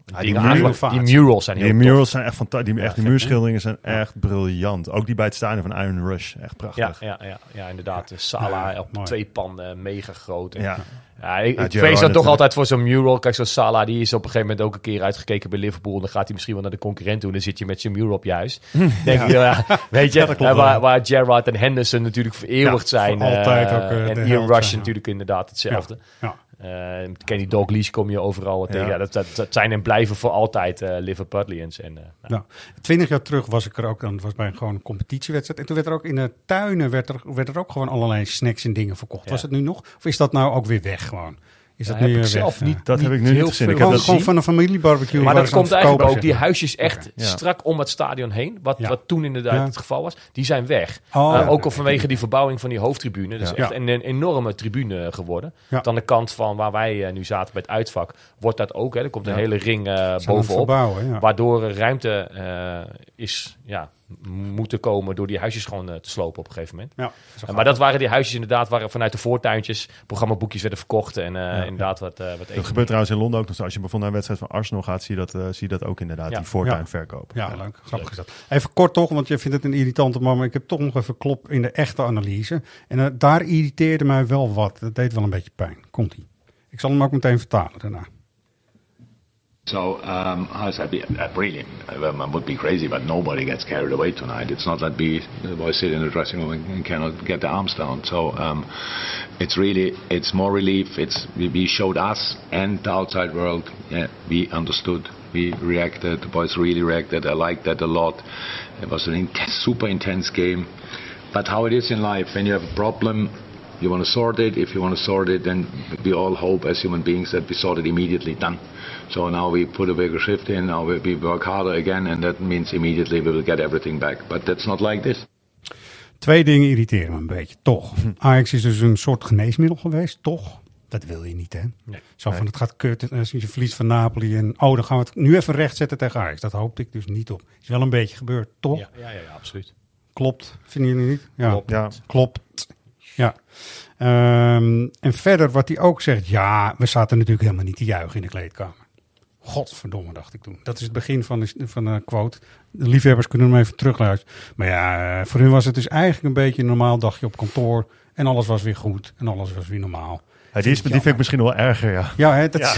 die dingen muren- aangebracht. Die murals zijn heel Die tof. murals zijn echt fantastisch. Die, echt, die muurschilderingen zijn echt briljant. Ook die bij het stadion van Iron Rush. Echt Ja, prachtig. ja, ja, ja, inderdaad. De Sala Ja, op mooi. twee panden, mega groot. En- Ja. Ja, ik, Ja, ik vrees dan toch altijd voor zo'n mural. Kijk, zo'n Sala, die is op een gegeven moment ook een keer uitgekeken bij Liverpool. Dan gaat hij misschien wel naar de concurrent toe. Dan zit je met zijn mural op je huis. Denk je, ja, weet je, Ja, dat klopt waar, waar Gerrard en Henderson natuurlijk vereeuwigd Ja, zijn. altijd eh, ook, eh, en Ian held Rush ja. natuurlijk inderdaad hetzelfde. Ja. Eh, Kenny Dalglish kom je overal tegen. Ja. Dat, dat, dat zijn en blijven voor altijd eh Liverpudlians. En, eh, nou, twintig jaar terug was ik er ook dan. Was bij een gewoon een competitiewedstrijd. En toen werd er ook in de tuinen werd er, werd er ook gewoon allerlei snacks en dingen verkocht. Ja. Was het nu nog? Of is dat nou ook weer weg gewoon? Is dat nu heb ik zelf weg? niet-. Dat heb ik nu heel niet gezien. Ik heb Gewoon, dat gewoon van een familiebarbecue. Maar dat aan komt eigenlijk ook. Die huisjes echt Ja. strak om het stadion heen. Wat, Ja. wat toen inderdaad Ja. het geval was. Die zijn weg. Oh, Eh, ja. ook al vanwege die verbouwing van die hoofdtribune. Dat is Ja. echt een, een enorme tribune geworden. Ja. Dan de kant van waar wij eh, nu zaten bij het uitvak. Wordt dat ook. Hè. Er komt een Ja. hele ring eh, aan bovenop. Waardoor ruimte eh, is ja, moeten komen door die huisjes gewoon eh, te slopen op een gegeven moment. Ja, maar dat waren die huisjes inderdaad waar vanuit de voortuintjes programmaboekjes werden verkocht. En eh, inderdaad wat, eh wat Dat gebeurt trouwens in Londen ook nog. Als je bijvoorbeeld naar een wedstrijd van Arsenal gaat, zie je dat, zie je dat ook inderdaad. Ja. Die voortuinverkoop. Ja, leuk. Grappig is dat. Even kort toch, want je vindt het een irritante man. Maar ik heb toch nog even klop in de echte analyse. En daar irriteerde mij wel wat. Dat deed wel een beetje pijn. Komt-ie. Ik zal hem ook meteen vertalen daarna. So, um, that? Be, uh, brilliant. Um, I would be crazy, but nobody gets carried away tonight. It's not that we the boys sit in the dressing room and, cannot get their arms down. So, um, it's really it's more relief. It's we, we showed us and the outside world. Yeah, we understood. We reacted. The boys really reacted. I liked that a lot. It was an intense, super intense game. But how it is in life, when you have a problem, you want to sort it. If you want to sort it, then we all hope as human beings that we sort it immediately done. So now we put a bigger shift in, now we, work harder again, and that means immediately we will get everything back. But that's not like this. Twee dingen irriteren me een beetje, toch. Ajax is dus een soort geneesmiddel geweest, toch? Dat wil je niet, hè? Nee. Zo van, het gaat kut. En als je verliest van Napoli. En oh, dan gaan we het nu even rechtzetten tegen Ajax. Dat hoopte ik dus niet op. Is wel een beetje gebeurd, toch? Ja, ja, ja, ja, absoluut. Klopt. Vinden jullie niet? Ja. Klopt. Ja. Klopt. Ja. Ehm, en verder wat hij ook zegt. Ja, we zaten natuurlijk helemaal niet te juichen in de kleedkamer. Godverdomme, dacht ik toen. Dat is het begin van de, van de quote. De liefhebbers kunnen hem even terugluisteren. Maar ja, eh, voor hun was het dus eigenlijk een beetje een normaal dagje op kantoor. En alles was weer goed. En alles was weer normaal. Ja, die, is, die vind ik misschien wel erger, ja. Ja, hè, dat Ja.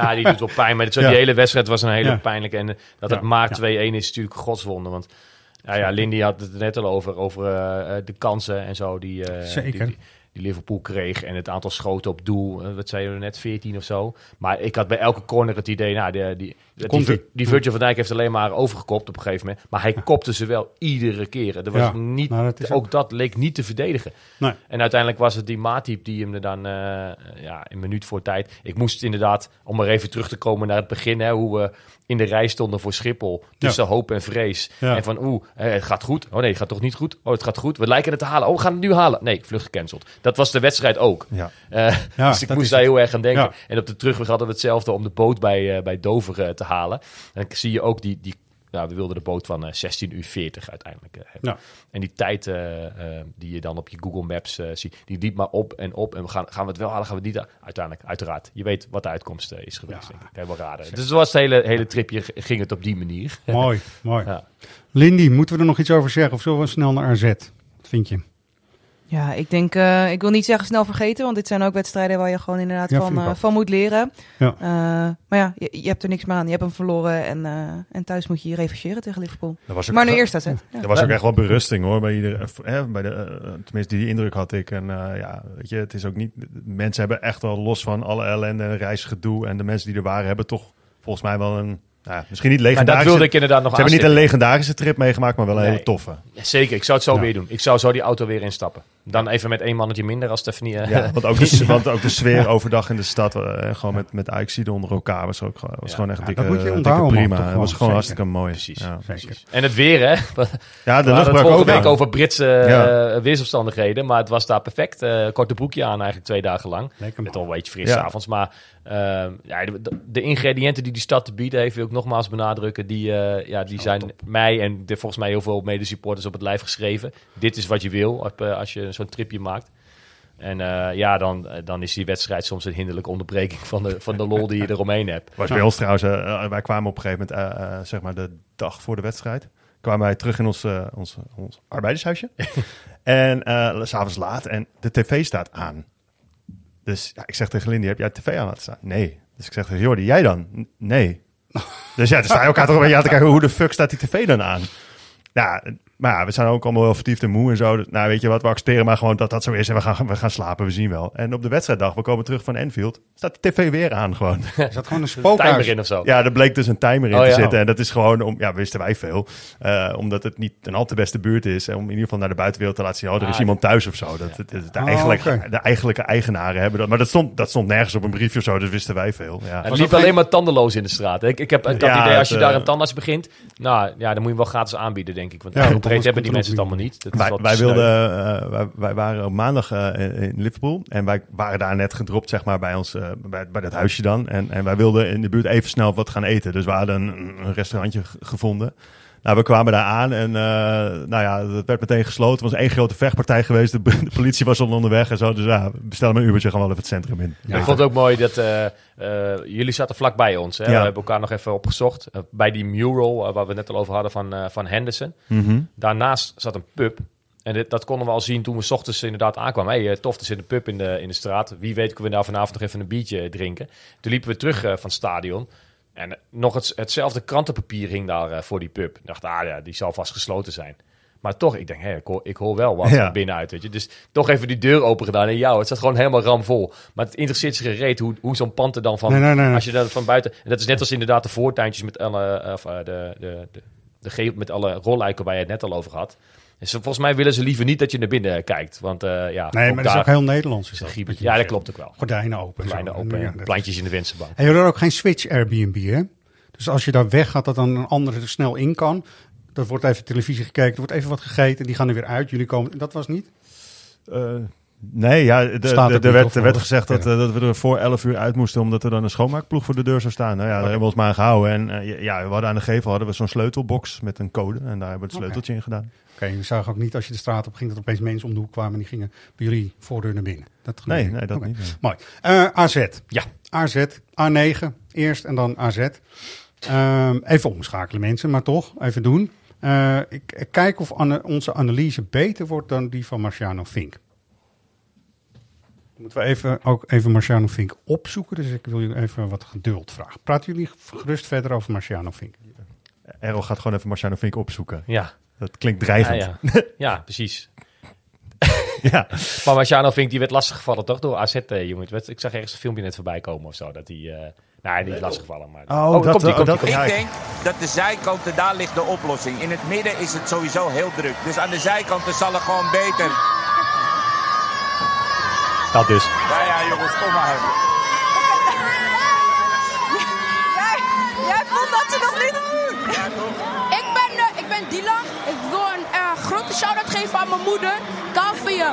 Ja, die doet wel pijn. Maar dit- die hele wedstrijd was een hele Ja. pijnlijke. En dat Ja. het maakt Ja. 2-1 is natuurlijk godswonde. Want ja, ja, Lindy had het net al over. Over eh, eh, de kansen en zo die, eh, Zeker. die, die, die Liverpool kreeg. En het aantal schoten op doel. eh, wat zei je net, 14 of zo. Maar ik had bij elke corner het idee... Nou, die, die, die, die, Virgil van Dijk heeft alleen maar overgekopt op een gegeven moment. Maar hij kopte ze wel iedere keer. Er was Ja, niet, dat ook dat leek niet te verdedigen. Nee. En uiteindelijk was het die Matip die hem er dan eh, ja, een minuut voor tijd. Ik moest inderdaad, om maar even terug te komen naar het begin, hè, hoe we in de rij stonden voor Schiphol. Tussen hoop en vrees. Ja. En van oeh, eh, het gaat goed. Oh nee, het gaat toch niet goed? Oh, het gaat goed. We lijken het te halen. Oh, we gaan het nu halen. Nee, vlucht gecanceld. Dat was de wedstrijd ook. Ja. Eh, Ja, dus ik moest daar het. heel erg aan denken. Ja. En op de terugweg hadden we hetzelfde om de boot bij, eh, bij Dover te halen. En dan zie je ook die, die ja, we wilden de boot van eh 16 uur 40 uiteindelijk eh, hebben. Ja. En die tijd eh, eh, die je dan op je Google Maps eh, ziet, die liep maar op en op. En we gaan, gaan we het wel halen, gaan we het niet? Uiteindelijk, uiteraard. Je weet wat de uitkomst eh, is geweest, Ja. denk ik. Helemaal raden. Dus zoals het hele, hele tripje ging het op die manier. Mooi, mooi. Ja. Lindy, moeten we er nog iets over zeggen? Of zullen we snel naar AZ? Wat vind je? Ja, ik denk, eh, ik wil niet zeggen snel vergeten, want dit zijn ook wedstrijden waar je gewoon inderdaad Ja, van, eh, van moet leren. Ja. Eh, maar ja, je, je hebt er niks meer aan. Je hebt hem verloren en, eh, en thuis moet je je revancheren tegen Liverpool. Dat Maar nu echt- eerst AZ. Ja. Er was ook echt wel berusting hoor, bij iedereen. Hè, bij de, tenminste, die indruk had ik. En eh, ja, weet je, het is ook niet. Mensen hebben echt wel los van alle ellende en reisgedoe. En de mensen die er waren, hebben toch volgens mij wel een. Nou, misschien niet Maar dat legendarische. wilde ik inderdaad nog Ze hebben niet een legendarische trip meegemaakt, maar wel een Nee. hele toffe. Zeker, ik zou het zo Ja. weer doen. Ik zou zo die auto weer instappen. Dan even met één mannetje minder als Stephanie. eh, Ja, want, ook de, want ook de sfeer overdag in de stad, eh, gewoon met, met Ajaxide onder elkaar, was, ook, gewoon- was Ja. gewoon echt Ja, dikke, dat moet je dikke prima. Het was gewoon, zeker. hartstikke mooi. Precies. Ja. En het weer, hè? Ja, de vorige ook. week over Britse Ja. eh, weersomstandigheden. Maar het was daar perfect. Eh, korte broekje aan eigenlijk twee dagen lang. Lekker Met al een beetje fris avonds. Maar ehm, ja, de, de ingrediënten die die stad te bieden heeft, wil ik nogmaals benadrukken. Die, eh, ja, die zijn mij en de, volgens mij heel veel medesupporters op het lijf geschreven. Dit is wat je wil op, als je zo'n tripje maakt. En eh, ja, dan, eh, dan is die wedstrijd soms een hinderlijke onderbreking van de, van de lol die je eromheen hebt. Was bij ons trouwens, eh, wij kwamen op een gegeven moment, zeg maar de dag voor de wedstrijd, kwamen wij terug in ons, eh, ons, ons arbeidershuisje. en eh, s s'avonds laat en de tv staat aan. Dus ja, ik zeg tegen Lindy, heb jij de tv aan laten staan? Nee. Dus ik zeg tegen Jordi, jij dan? "N- Nee. dus ja, dan sta je elkaar toch een beetje aan te kijken, hoe de fuck staat die tv dan aan? Ja, maar ja, we zijn ook allemaal wel vertiefd en moe en zo. Dus, nou, weet je wat, we accepteren maar gewoon dat dat zo is. En we gaan, we gaan slapen, we zien wel. En op de wedstrijddag, we komen terug van Enfield, staat de tv weer aan gewoon. Is dat gewoon een Timer spookhuis? in of zo. Ja, er bleek dus een timer in Oh, te ja. zitten. En dat is gewoon, om, ja, wisten wij veel. Eh, omdat het niet een al te beste buurt is. En om in ieder geval naar de buitenwereld te laten zien. Oh, er is Ah, iemand thuis of zo. Dat, het- het- de, Oh, eigenlijke, oké. de eigenlijke eigenaren hebben dat. Maar dat stond, dat stond nergens op een briefje of zo. Dus wisten wij veel. Ja. Het liep alleen maar tandeloos in de straat. Ik, ik heb ik had Ja, het idee, als je daar eh, een tandarts begint, nou ja, dan moet je hem wel gratis aanbieden, denk ik. Want Ja, ja, want breed hebben die mensen het allemaal niet. Dat Wij, wilden, eh, wij, wij waren op maandag eh, in Liverpool. En wij waren daar net gedropt, zeg maar, bij ons, eh, bij, bij dat huisje dan. En, en wij wilden in de buurt even snel wat gaan eten. Dus we hadden een, een restaurantje gevonden. Nou, we kwamen daar aan en eh, nou ja, het werd meteen gesloten. Het was één grote vechtpartij geweest. De, de politie was al onderweg en zo. Dus ja, we bestellen een Ubertje, gaan we wel even het centrum in. Ja. Ik vond het ook mooi dat eh, eh, jullie zaten vlakbij ons. Hè? Ja. We hebben elkaar nog even opgezocht. bij die mural waar we net al over hadden van, van Henderson. Mhm. Daarnaast zat een pub. En dit, dat konden we al zien toen we 's ochtends inderdaad aankwamen. hey, tof, er zit een pub in de, in de straat. Wie weet kunnen we daar vanavond nog even een biertje drinken. Toen liepen we terug van het stadion. En eh, nog het, hetzelfde krantenpapier hing daar eh, voor die pub. Ik dacht, ah ja, die zal vast gesloten zijn. Maar toch, ik denk, hé, ik, hoor, ik hoor wel wat Ja. binnenuit. Weet je. Dus toch even die deur open gedaan. En jou, het zat gewoon helemaal ramvol. Maar het interesseert zich gereed hoe, hoe zo'n pand er dan van... Nee, nee, nee, nee. Als je dat van buiten... En dat is net als inderdaad de voortuintjes met alle... Of, eh, de, de, de, de, ge- met alle rolluiken waar je het net al over had. Dus volgens mij willen ze liever niet dat je naar binnen kijkt. Want eh, ja, Nee, maar dat is ook heel Nederlands. Is dat, Ja, dat klopt ook wel. Gordijnen open. en Kleine zo. open, Ja, plantjes in de vensterbank. En je had ook geen switch Airbnb, hè? Dus als je daar weggaat, dat dan een andere er snel in kan. Er wordt even televisie gekeken, er wordt even wat gegeten. Die gaan er weer uit. Jullie komen... Dat was niet? Eh, Nee, ja, de- de- de- er werd, er gezegd dat, Ja. eh, dat we er voor 11 uur uit moesten, omdat er dan een schoonmaakploeg voor de deur zou staan. Nou ja, daar hebben we ons maar aan gehouden. En ja, we hadden aan de gevel hadden we zo'n sleutelbox met een code. En daar hebben we het sleuteltje in gedaan. Oké, je zag ook niet als je de straat op ging dat opeens mensen om de hoek kwamen en die gingen bij jullie voordeur naar binnen. Dat Nee, nee, dat niet. nee. Mooi. Eh, AZ. Ja. AZ, A9 eerst en dan AZ. Ehm, even omschakelen mensen, maar toch, even doen. Eh, ik, ik kijk of ana- onze analyse beter wordt dan die van Marciano Fink. Moeten we even, ook even Marciano Fink opzoeken, dus ik wil jullie even wat geduld vragen. Praten jullie gerust verder over Marciano Fink? Errol gaat gewoon even Marciano Vink opzoeken. Ja. Dat klinkt dreigend. Ja, ja. ja precies. Ja. Maar Marciano Vink, die werd lastiggevallen toch door AZ, eh, jongen. Het werd- Ik zag ergens een filmpje net voorbij komen of zo. Dat hij, eh nou, niet lastiggevallen, maar... Oh, daar dat- komt hij, oh, komt dat- komt Ik denk dat de zijkanten, daar ligt de oplossing. In het midden is het sowieso heel druk. Dus aan de zijkanten zal het gewoon beter. Dat dus. Ja, ja, jongens, kom maar. Jij, jij vond dat ze nog niet... Ik ben, eh, Dylan. Ik wil een eh, grote shout-out geven aan mijn moeder. Hou van je.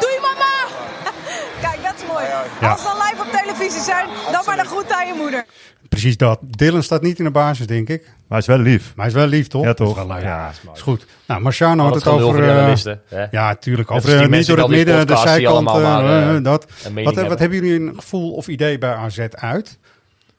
Doei mama! Kijk, dat is mooi. Ja. Als we live op televisie zijn, dan maar een groet aan je moeder. Precies dat. Dylan staat niet in de basis, denk ik. Maar hij is wel lief. Maar hij is wel lief, toch? Ja, toch? Dat is. Ja, is goed. Nou, Marciano had het over... eh, hè? ja, tuurlijk. Over eh, niet mensen door het midden, de zijkant. eh, eh, dat. Wat, wat hebben. hebben jullie een gevoel of idee bij AZ uit?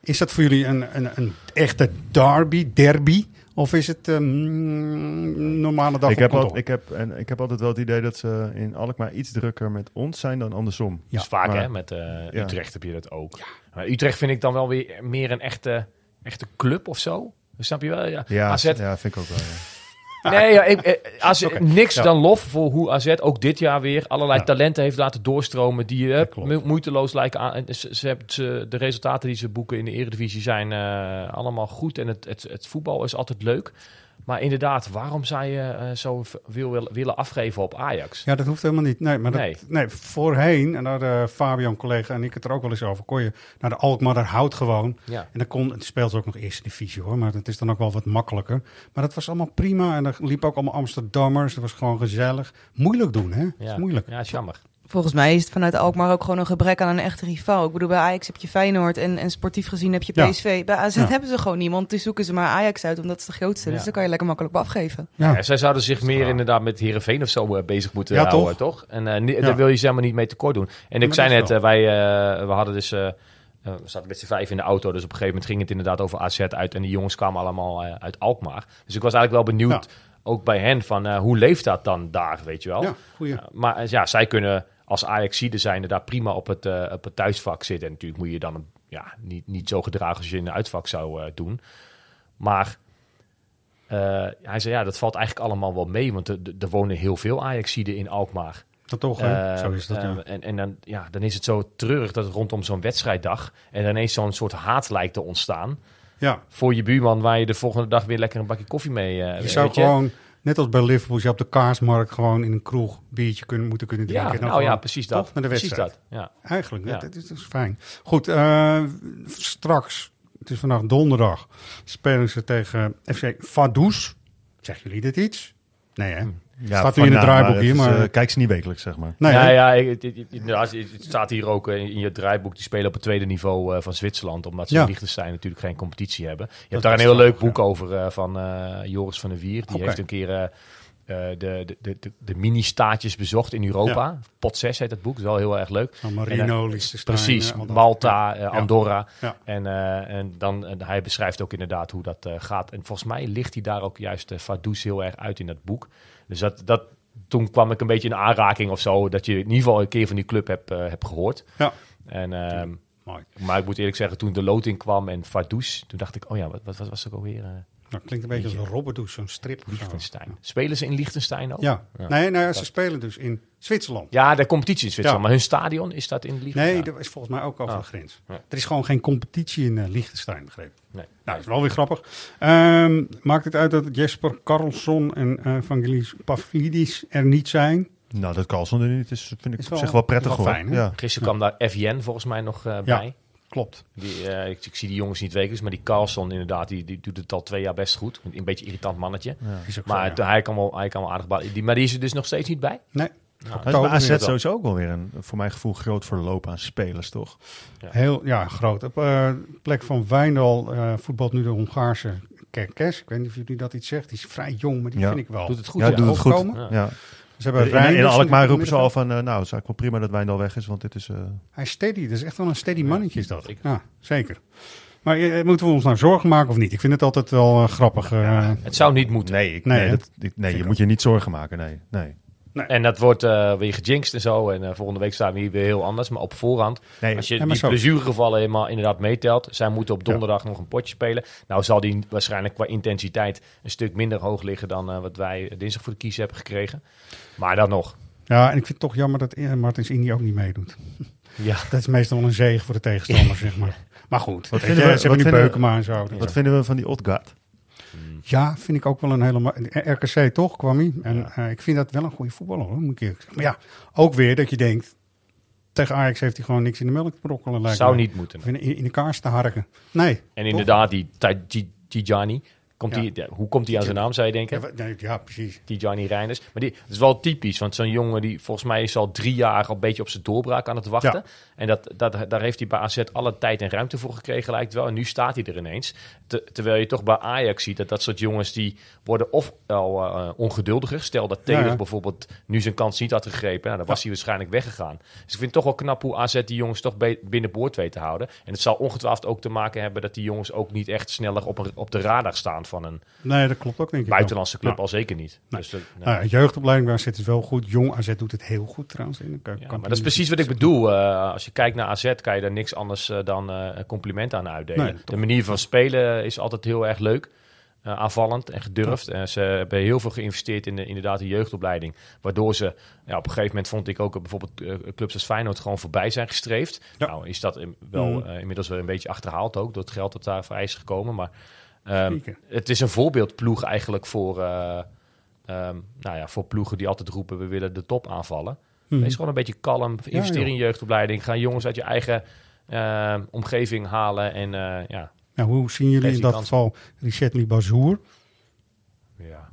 Is dat voor jullie een, een, een echte derby, derby? Of is het een normale dag Ik op heb, al, ik, heb, en ik heb altijd wel het idee dat ze in Alkmaar iets drukker met ons zijn dan andersom. Dat is vaak, Maar- hè? Met eh, ja. Utrecht heb je dat ook. Maar Utrecht vind ik dan wel weer meer een echte, echte club of zo. Snap je wel? Ja, Ja, AZ, ja, vind ik ook wel. Nee, ja, ik, eh, AZ, niks Ja. dan lof voor hoe AZ ook dit jaar weer allerlei Ja. talenten heeft laten doorstromen. Die eh, moeiteloos lijken aan. Ze, ze- de resultaten die ze boeken in de Eredivisie zijn eh, allemaal goed. En het, het, het voetbal is altijd leuk. Maar inderdaad, waarom zou je eh, zo wil, wil- willen afgeven op Ajax? Ja, dat hoeft helemaal niet. Nee, maar dat, Nee. nee. voorheen, en daar de Fabian, collega en ik het er ook wel eens over, kon je naar de Alkmaar, daar houdt gewoon. Ja. En dan kon, het speelt ook nog eerste divisie hoor, maar het is dan ook wel wat makkelijker. Maar dat was allemaal prima en er liep ook allemaal Amsterdammers, dat was gewoon gezellig. Moeilijk doen, hè? Dat Ja, is moeilijk. Ja, is jammer. Volgens mij is het vanuit Alkmaar ook gewoon een gebrek aan een echte rivaal. Ik bedoel, bij Ajax heb je Feyenoord en, en sportief gezien heb je Ja. PSV. Bij AZ Ja. hebben ze gewoon niemand. Dus zoeken ze maar Ajax uit, omdat het de grootste. Ja. Dus dan kan je lekker makkelijk op afgeven. Ja. Ja, zij zouden zich meer inderdaad met Herenveen of zo eh, bezig moeten Ja, houden, toch? toch? En eh, Ja. daar wil je ze helemaal niet mee tekort doen. En ik zei net, eh, wij eh, we hadden dus, we zaten met z'n vijf in de auto, dus op een gegeven moment ging het inderdaad over AZ uit en die jongens kwamen allemaal uit Alkmaar. Dus ik was eigenlijk wel benieuwd, Ja. ook bij hen, van eh, hoe leeft dat dan daar, weet je wel? Ja, goeie. Uh, maar ja, zij kunnen als Ajaxide zijn daar prima op het, eh, op het thuisvak zitten. En natuurlijk moet je dan ja, niet, niet zo gedragen als je in een uitvak zou eh, doen. Maar eh, hij zei, ja, dat valt eigenlijk allemaal wel mee. Want er, wonen heel veel Ajaxiden in Alkmaar. Dat toch, Zo is dat, ja. en en dan, ja, dan is het zo treurig dat rondom zo'n wedstrijddag... en ineens zo'n soort haat lijkt te ontstaan... Ja, voor je buurman... waar je de volgende dag weer lekker een bakje koffie mee... je zou gewoon, net als bij Liverpool, je op de kaarsmarkt gewoon in een kroeg biertje kunnen, moeten kunnen drinken. Ja, En nou ja, precies dat. Naar de Precies dat, ja. Eigenlijk, Ja. dat, is, dat is fijn. Goed, eh, straks, het is vandaag donderdag, spelen ze tegen FC Vaduz. Zeggen jullie dit iets? Nee, hè? Ja, Staat van nu in het draaiboek maar hier, maar... eh, kijk ze niet wekelijks, zeg maar. Nee, ja, ja het, het- inderdaad, het het staat hier ook eh, in je draaiboek. Die spelen op het tweede niveau eh, van Zwitserland. Omdat ze Ja. in Liechtenstein natuurlijk geen competitie hebben. Je Dat hebt daar een heel leuk ja. boek over eh, van eh, Joris van der Wier. Die heeft een keer de, de, de, de, de mini-staatjes bezocht in Europa. Pot 6 heet het boek. Dat is wel heel erg leuk. San Marino, En, Precies, al dat. Malta, Ja. Andorra. Ja. En, eh, en dan, en hij beschrijft ook inderdaad hoe dat eh, gaat. En volgens mij ligt hij daar ook juist uh, heel erg uit in dat boek. Dus dat, dat, toen kwam ik een beetje in aanraking of zo. Dat je in ieder geval een keer van die club hebt, eh, hebt gehoord. Ja. En, ehm, Mooi. maar ik moet eerlijk zeggen, toen de loting kwam en Vaduz, toen dacht ik, oh ja, wat, wat, wat was ook alweer? eh Nou, klinkt een beetje als een Robberdoes, zo'n strip. Liechtenstein. Spelen ze in Liechtenstein ook? Ja. Nee, nee, ze Dat- spelen dus in Zwitserland. Ja, de competitie in Zwitserland. Ja. Maar hun stadion, is dat in Liechtenstein? Nee, dat is volgens mij ook over Oh. de grens. Ja. Er is gewoon geen competitie in eh, Liechtenstein, begrepen. Nee. Nou, dat is wel weer grappig. Ehm, maakt het uit dat Jesper Karlsson en eh Vangelis Pavlidis er niet zijn? Nou, dat Carlson er niet is, vind ik Is op wel- zich wel prettig wel hoor. fijn, ja. Gisteren kwam daar FJN volgens mij nog eh, Ja. bij. Klopt. Die, eh, ik, ik zie die jongens niet wekelijks, maar die Carlson inderdaad, die, die doet het al twee jaar best goed. Een beetje irritant mannetje. Maar zo, het- ja. hij, kan wel, hij kan wel aardig bal- Die, maar die is er dus nog steeds niet bij? Nee, Dat is Oktober bij AZ sowieso ook wel weer een, voor mijn gevoel, groot verloop aan spelers, toch? Heel ja, groot. Op eh, plek van Wijndal eh, voetbalt nu de Hongaarse Kerkes. Ik weet niet of jullie dat iets zegt. Die is vrij jong, maar die Ja. vind ik wel. Doet het goed, Ja, ja. doet het goed. Opkomen. Ja. Ze hebben In, in Reinders Alkmaar in roepen ze al van, eh, nou, het is eigenlijk wel prima dat Wijndal weg is, want dit is... eh, Hij is steady. Dat is echt wel een steady mannetje is dat. zeker. Ja, zeker. Maar moeten we ons nou zorgen maken of niet? Ik vind het altijd wel grappig. eh. Het zou niet moeten. nee, ik, Nee, dat, ik- nee je moet je niet zorgen maken, nee. nee. En dat wordt eh, weer gejinxed en zo. En eh, volgende week staan we hier weer heel anders. Maar op voorhand, Nee, als je die blessuregevallen helemaal inderdaad meetelt. Zij moeten op donderdag nog een potje spelen. Nou zal die waarschijnlijk qua intensiteit een stuk minder hoog liggen dan eh, wat wij dinsdag voor de kiezer hebben gekregen. Maar dan nog. Ja, en ik vind het toch jammer dat Martins Indy ook niet meedoet. Ja. Dat is meestal wel een zegen voor de tegenstander, zeg maar. Maar goed, Wat vinden we- ze hebben nu Beukema en zo. Wat vinden we van die Odgaard? Ja, vind ik ook wel een hele... RKC toch, kwam hij. En eh, ik vind dat wel een goede voetballer, hoor, moet ik eerlijk zeggen. Maar ja, ook weer dat je denkt... Tegen Ajax heeft hij gewoon niks in de melk te brokkelen. lijkt Zou niet moeten. In, in de kaars te harken. Nee. En inderdaad, die Tijani. Komt Ja. die, hoe komt hij aan zijn naam, zou je denken? Ja, nee, ja, precies. Tijani Reinders. Maar die, het is wel typisch, want zo'n jongen die volgens mij is al drie jaar al een beetje op zijn doorbraak aan het wachten. Ja. En dat, dat, daar heeft hij bij AZ alle tijd en ruimte voor gekregen, lijkt wel. En nu staat hij er ineens. Te- terwijl je toch bij Ajax ziet dat dat soort jongens die worden of al eh, ongeduldiger. Stel dat Taylor Ja, ja. bijvoorbeeld nu zijn kans niet had gegrepen. Nou, dan was hij waarschijnlijk weggegaan. Dus ik vind het toch wel knap hoe AZ die jongens toch binnenboord weet te houden. En het zal ongetwijfeld ook te maken hebben dat die jongens ook niet echt sneller op, een, op de radar staan van een Nee, dat klopt ook, denk ik. buitenlandse club al zeker niet. Nee. Dus Nou, ja, jeugdopleiding bij AZ is wel goed. Jong AZ doet het heel goed trouwens. In maar dat is precies wat ik bedoel. Eh, als je kijkt naar AZ, kan je daar niks anders eh, dan eh, een compliment aan uitdelen. Nee, de manier van spelen is altijd heel erg leuk. eh, aanvallend en gedurfd. En ze hebben heel veel geïnvesteerd in de, inderdaad de jeugdopleiding. Waardoor ze ja, op een gegeven moment vond ik ook eh, bijvoorbeeld eh, clubs als Feyenoord gewoon voorbij zijn gestreefd. Nou is dat in- wel Mm. eh, inmiddels wel een beetje achterhaald ook door het geld dat daar vrij is gekomen. Maar ehm, het is een voorbeeldploeg eigenlijk voor, eh, ehm, nou ja, voor ploegen die altijd roepen we willen de top aanvallen. Mhm. Wees gewoon een beetje kalm. Investeer in jeugdopleiding. Ga jongens uit je eigen eh, omgeving halen. En eh, ja, Nou, hoe zien jullie in dat kans. geval Richet Libazour? ja.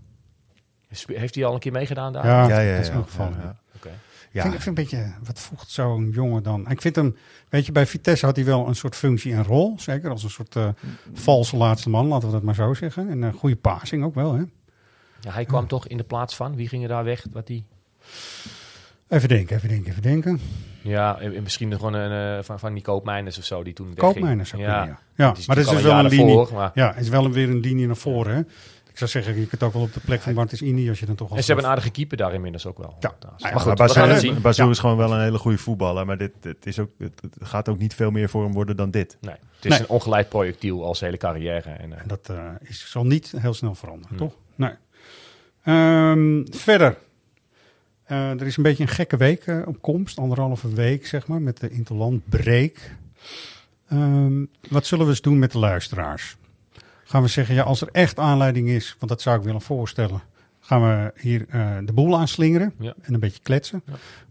Heeft hij al een keer meegedaan daar? Ja, Ja, ja, dat is ja. ook geval. Ja, ja. ja. Oké. Ik vind, ik vind een beetje, wat voegt zo'n jongen dan? Ik vind hem, weet je, bij Vitesse had hij wel een soort functie en rol. Zeker als een soort eh, valse laatste man, laten we dat maar zo zeggen. En een goede passing ook wel, hè? Ja, hij kwam toch in de plaats van. Wie ging er daar weg? Wat die? Even denken, even denken, even denken. Ja, en- en misschien gewoon een, eh, van, van die koopmijners of zo die toen. Koopmijners ja. ja. Ja, Het is maar dat is dus wel een linie. voor, maar- Ja, het is wel weer een linie naar voren, hè? Ik zou zeggen, je kunt ook wel op de plek van Martins Indi als je dan toch al... En ze hebben een aardige keeper daar inmiddels ook wel. Ja. maar goed, maar we gaan het Bazoer, zien. Is gewoon wel een hele goede voetballer. Maar dit, dit is ook, het, gaat ook niet veel meer voor hem worden dan dit. Nee, het is Nee. een ongeleid projectiel als hele carrière. En, eh, En dat eh, is, zal niet heel snel veranderen, Hmm. toch? Nee. Ehm, verder. Eh, er is een beetje een gekke week eh, op komst. Anderhalve week, zeg maar, met de Interland break. Ehm, wat zullen we eens doen met de luisteraars? Gaan we zeggen, ja, als er echt aanleiding is, want dat zou ik willen voorstellen, gaan we hier eh, de boel aanslingeren Ja. en een beetje kletsen.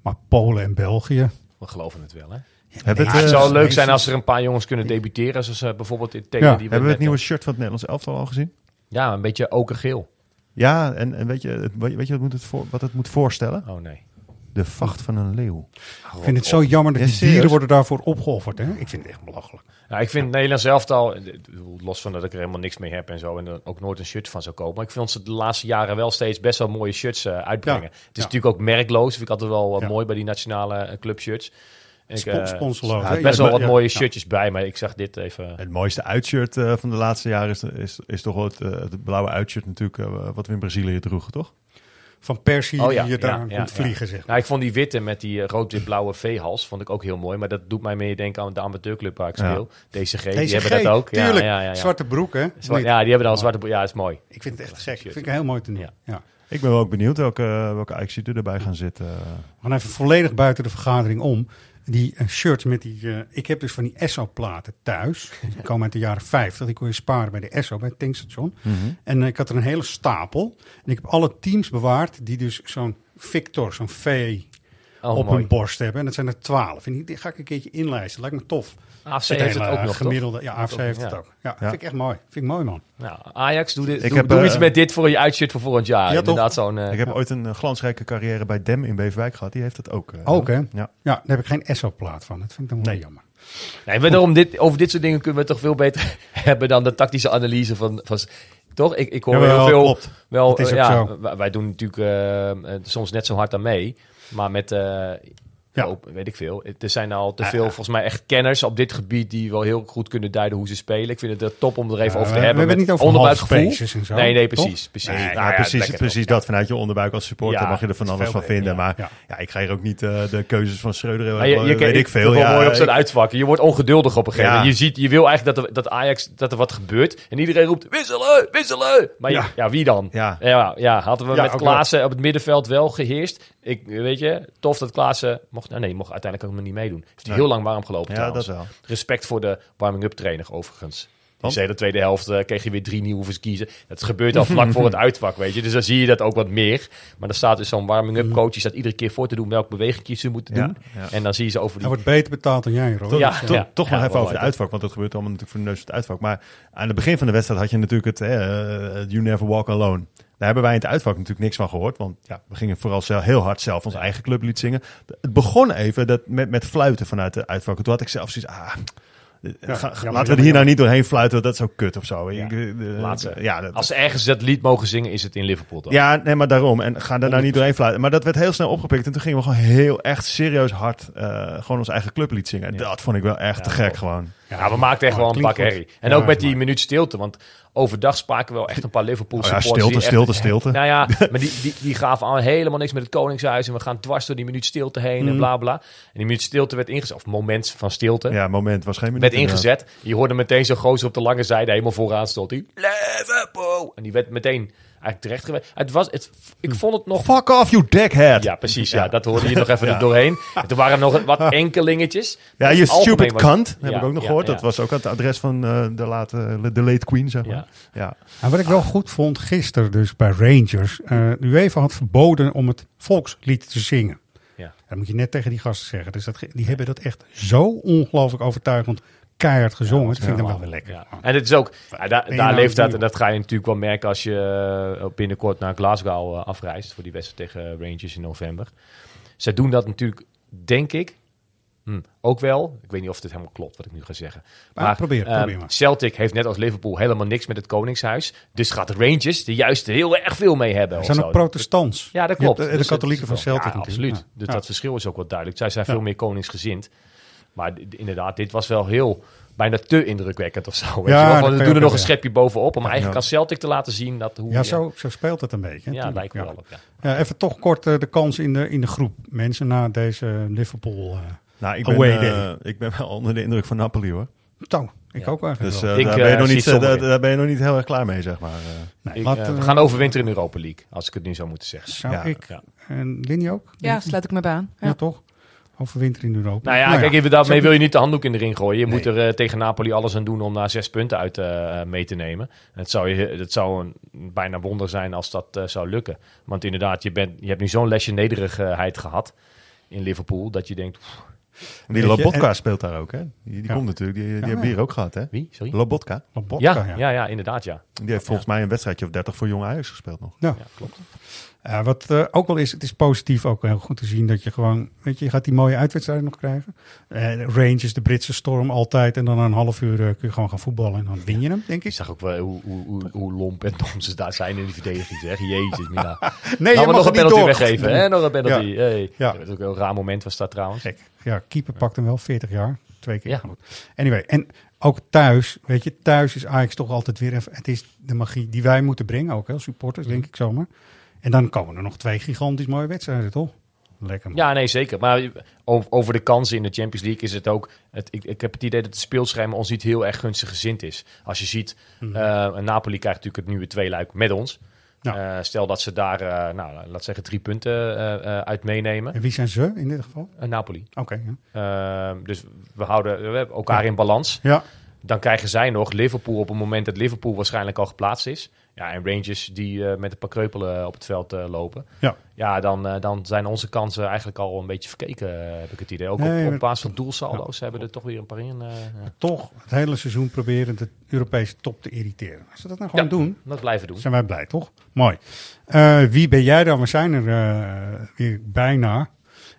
Maar Polen en België, we geloven het wel, hè? Nee, het, Ja, het zou leuk zijn als er een paar jongens kunnen debuteren. Zoals bijvoorbeeld in. Ja. die hebben we het nieuwe shirt van het Nederlands elftal al gezien? Ja, een beetje okergeel. Ja, en, en weet, je, het- weet je wat, moet het voor, wat het moet voorstellen? Oh nee. De vacht van een leeuw. ik vind het zo jammer dat Ja, die dieren serieus? worden daarvoor opgeofferd. Hè? Ik vind het echt belachelijk. Ja, ik vind het Nederlands elftal, eh, ik bedoel, los van dat ik er helemaal niks mee heb en zo, en er ook nooit een shirt van zou kopen. Maar ik vind ons de laatste jaren wel steeds best wel mooie shirts eh, uitbrengen. Ja, Het is ja. natuurlijk ook merkloos, vind ik altijd wel eh, Ja. mooi bij die nationale eh, clubshirts. Ik, hè? best wel wat mooie ja. shirtjes bij, maar ik zag dit even. Het mooiste uitshirt eh, van de laatste jaren is, is, is toch wel het, eh, het blauwe uitshirt natuurlijk, wat we in Brazilië droegen, toch? Van Persie Oh ja, die je daar ja, ja, komt ja. vliegen, zeg maar. Nou, ik vond die witte met die rood-wit-blauwe V-hals vond ik ook heel mooi. Maar dat doet mij meer denken aan de amateurclub waar ik Ja. speel. DCG, die Deze hebben G, dat ook. Ja, Tuurlijk, ja, ja, ja. zwarte broek, hè? Ja, die hebben dan zwarte broek. Ja, dat is mooi. Ik vind het echt gek. Ik vind het heel mooi te doen. Ja. Ja. Ik ben wel ook benieuwd welke, welke Ajax er erbij gaan zitten. We gaan even volledig buiten de vergadering om. Die shirts met die... eh, ik heb dus van die Esso-platen thuis. Die komen uit de jaren 50. Die kon je sparen bij de Esso, bij het tankstation. Mhm. En eh, ik had er een hele stapel. En ik heb alle teams bewaard die dus zo'n Victor, zo'n V Oh, op mooi. hun borst hebben. En dat zijn er twaalf. En die, die ga ik een keertje inlijsten. Lijkt me tof. AFC Het heeft het hele ook nog, toch? gemiddelde. Ja, AFC heeft het Ja. ook. Ja, vind ik echt mooi. Vind ik mooi, man. Nou, Ajax, doe, dit, Ik doe, heb, doe eh, iets met dit voor je uitshirt voor volgend jaar. Ja, toch? Inderdaad, zo'n... eh, Ik heb ooit een eh, glansrijke carrière bij Dem in Beverwijk gehad. Die heeft het ook. eh, Ook, hè? Ja. Ja, daar heb ik geen SO-plaat van. Dat vind ik dan wel jammer. Nee, maar daarom dit, over dit soort dingen kunnen we toch veel beter hebben dan de tactische analyse van... van toch? Ik, ik hoor heel veel... klopt. Wel, Het is eh, ook ja, zo. wij, wij doen natuurlijk eh, eh, soms net zo hard aan mee. Maar met... eh, Ja. weet ik veel. Er zijn al te veel, ja. volgens mij, echt kenners op dit gebied die wel heel goed kunnen duiden hoe ze spelen. Ik vind het top om er even over te we- we hebben. hebben het niet over onderbuikgevoel. halfspaces en zo, Nee, nee, precies. precies. Nee, Nou ja, ja, precies, precies dat. Vanuit je onderbuik als supporter mag je er van alles van vinden. Maar ja. ik ga hier ook niet eh, de keuzes van Schreuder, Maar je, je, weet ik veel. Ja, mooi op zo'n uitvakken. Je wordt ongeduldig op een gegeven moment. Je, ziet, je wil eigenlijk dat, er, dat Ajax dat er wat gebeurt. En iedereen roept wisselen, wisselen. Maar ja, wie dan? Ja. Ja, hadden we met Klaassen op het middenveld wel geheerst. Ik, weet je, tof dat Klaassen mocht. Nou nee, mocht uiteindelijk ook niet meedoen. Heeft hij Nee. heel lang warm gelopen Ja, trouwens. dat wel. Respect voor de warming-up trainer overigens. Die Want? zei de tweede helft eh, kreeg je weer drie nieuwe kiezen. Dat gebeurt al vlak voor het uitvak, weet je. Dus dan zie je dat ook wat meer. Maar dan staat dus zo'n warming-up coach... die staat iedere keer voor te doen welke beweging ze moeten doen. ja. En dan zie je ze over die... Hij wordt beter betaald dan jij, Ja, toch, ja. toch Ja, nog even over de leuk. uitvak, want dat gebeurt allemaal natuurlijk voor de neus van het uitvak. Maar aan het begin van de wedstrijd had je natuurlijk het eh, You Never Walk Alone. Daar hebben wij in het uitvak natuurlijk niks van gehoord. Want ja, we gingen vooral zelf, heel hard zelf onze eigen clublied zingen. Het begon even dat, met, met fluiten vanuit de uitvak. Toen had ik zelf zoiets ah, ga- ga- jammer, laten we er hier nou niet doorheen fluiten, dat is ook kut of zo. Ik, eh, ze. ja, dat, Als ze ergens dat lied mogen zingen, is het in Liverpool dan. ja, nee, maar daarom. En ga daar nou niet doorheen fluiten. Maar dat werd heel snel opgepikt. En toen gingen we gewoon heel echt serieus hard eh, gewoon ons eigen clublied zingen. En dat vond ik wel echt te gek gewoon. Ja, we maakten echt maar wel een pak herrie. En Ja, ook met die minuut stilte. Want overdag spraken we wel echt een paar Liverpool Oh ja, supporters. stilte, echt- stilte, stilte. Nou ja, maar die, die, die gaven aan helemaal niks met het Koningshuis. En we gaan dwars door die minuut stilte heen Mm. en bla bla. En die minuut stilte werd ingezet. Of moment van stilte. Ja, moment was geen minuut. werd inderdaad. ingezet. Je hoorde meteen zo'n gozer op de lange zijde helemaal vooraan stond. Die Liverpool. En die werd meteen eigenlijk terecht geweest. Het was, het, ik vond het nog... Fuck off, you dickhead. Ja, precies. Ja, dat hoorde je nog even er doorheen. En toen waren er nog wat enkelingetjes. Ja, In je stupid was- cunt, heb ik ook nog ja, gehoord. ja. Dat was ook het adres van eh, de, late, de late queen, zeg maar. Ja. Ja. En wat ik wel goed vond gisteren dus bij Rangers. eh UEFA had verboden om het volkslied te zingen. Ja. Dat moet je net tegen die gasten zeggen. Dus dat, die hebben dat echt zo ongelooflijk overtuigend keihard gezongen. dat vind ik dan wel weer lekker. En het is ook, daar, daar nou leeft dat, en dat ga je natuurlijk wel merken als je eh, binnenkort naar Glasgow eh, afreist voor die wedstrijd tegen Rangers in november. Zij doen dat natuurlijk, denk ik, hm, ook wel. Ik weet niet of dit helemaal klopt wat ik nu ga zeggen. Maar probeer, ehm, probeer maar. Celtic heeft net als Liverpool helemaal niks met het Koningshuis. Dus gaat Rangers er juist heel erg veel mee hebben. Ze zijn zo. ook protestants. Ja, dat klopt. de- de Dus het katholieken van Celtic Ja, absoluut. Ja. Dus dat verschil is ook wel duidelijk. Zij zijn veel meer koningsgezind. Maar inderdaad, dit was wel heel bijna te indrukwekkend of zo. Weet Ja, je wel? we doen er nog een schepje bovenop. Om eigenlijk Ja. aan Celtic te laten zien dat hoe... Ja, zo, zo speelt het een beetje. Ja, lijkt me Ja. wel. ook, Ja. Ja, even toch kort eh, de kans in de, in de groep. Mensen na deze Liverpool eh Nou, ik ben, away eh, day. ik ben wel onder de indruk van Napoli, hoor. Zo, ik ook eigenlijk Dus wel. eh, Ik, daar, ben je nog niet, daar, ben je nog niet heel erg klaar mee, zeg maar. eh. Nee, Ik, laat, we gaan overwinteren in Europa League, als ik het nu zo moet zeggen. Zou Ja. ik Ja. en Linny ook? Ja, sluit ik me bij aan. Ja, Ja. toch? Overwinter in Europa. Nou ja, kijk, even daarmee Zo- wil je niet de handdoek in de ring gooien. Je Nee. moet er eh, tegen Napoli alles aan doen om daar zes punten uit eh, mee te nemen. Het zou, je, het zou een bijna wonder zijn als dat eh, zou lukken. Want inderdaad, je, bent, je hebt nu zo'n lesje nederigheid gehad in Liverpool, dat je denkt... pff, En die Lobotka en- speelt daar ook, hè? Die, die Ja. komt natuurlijk, die, die Ja, hebben we ja. hier ook gehad, hè? Wie? Sorry? Lobotka. Lobotka, ja, ja. ja, ja, inderdaad, ja. Die heeft volgens mij een wedstrijdje of 30 voor Jong Ajax gespeeld nog. Ja. Ja, klopt. Ja, wat eh, ook wel is, het is positief ook heel goed te zien dat je gewoon, weet je, je gaat die mooie uitwedstrijden nog krijgen. Eh Rangers, de Britse storm altijd en dan een half uur eh, kun je gewoon gaan voetballen en dan win je hem, denk Ik ik. zag ook wel hoe, hoe, hoe, hoe lomp en dom ze daar zijn in die verdediging, zeg. Jezus, Mina. Nee, Nou, je nog een penalty door. weggeven, hè? Nog een penalty. Ja. Hey. Ja. Dat was ook een raar moment was dat trouwens. Ja, keeper pakt hem wel 40 jaar. Twee keer. Ja. Goed. Anyway, en ook thuis, weet je, thuis is Ajax toch altijd weer even, het is de magie die wij moeten brengen, ook als supporters, denk ik zomaar. En dan komen er nog twee gigantisch mooie wedstrijden, toch? Lekker man. Ja, nee, zeker. Maar over de kansen in de Champions League is het ook... Het, ik, ik heb het idee dat het speelscherm ons niet heel erg gunstig gezind is. Als je ziet, eh, Napoli krijgt natuurlijk het nieuwe tweeluik met ons. Ja. Eh, stel dat ze daar, eh, nou, laat zeggen, drie punten uit meenemen. En wie zijn ze in dit geval? Napoli. Oké, ja. Dus we houden we hebben elkaar in balans. Ja, Dan krijgen zij nog Liverpool op het moment dat Liverpool waarschijnlijk al geplaatst is. Ja, en Rangers die eh, met een paar kreupelen op het veld eh, lopen. Ja. Ja, dan, eh, dan zijn onze kansen eigenlijk al een beetje verkeken, eh, heb ik het idee. Ook Nee, op, basis van doelsaldo's hebben er toch weer een paar in. eh, ja. Toch het hele seizoen proberen de Europese top te irriteren. Als ze dat nou gewoon Ja, doen, dat blijven doen. zijn wij blij, toch? Mooi. Eh, wie ben jij dan? We zijn er eh, weer bijna.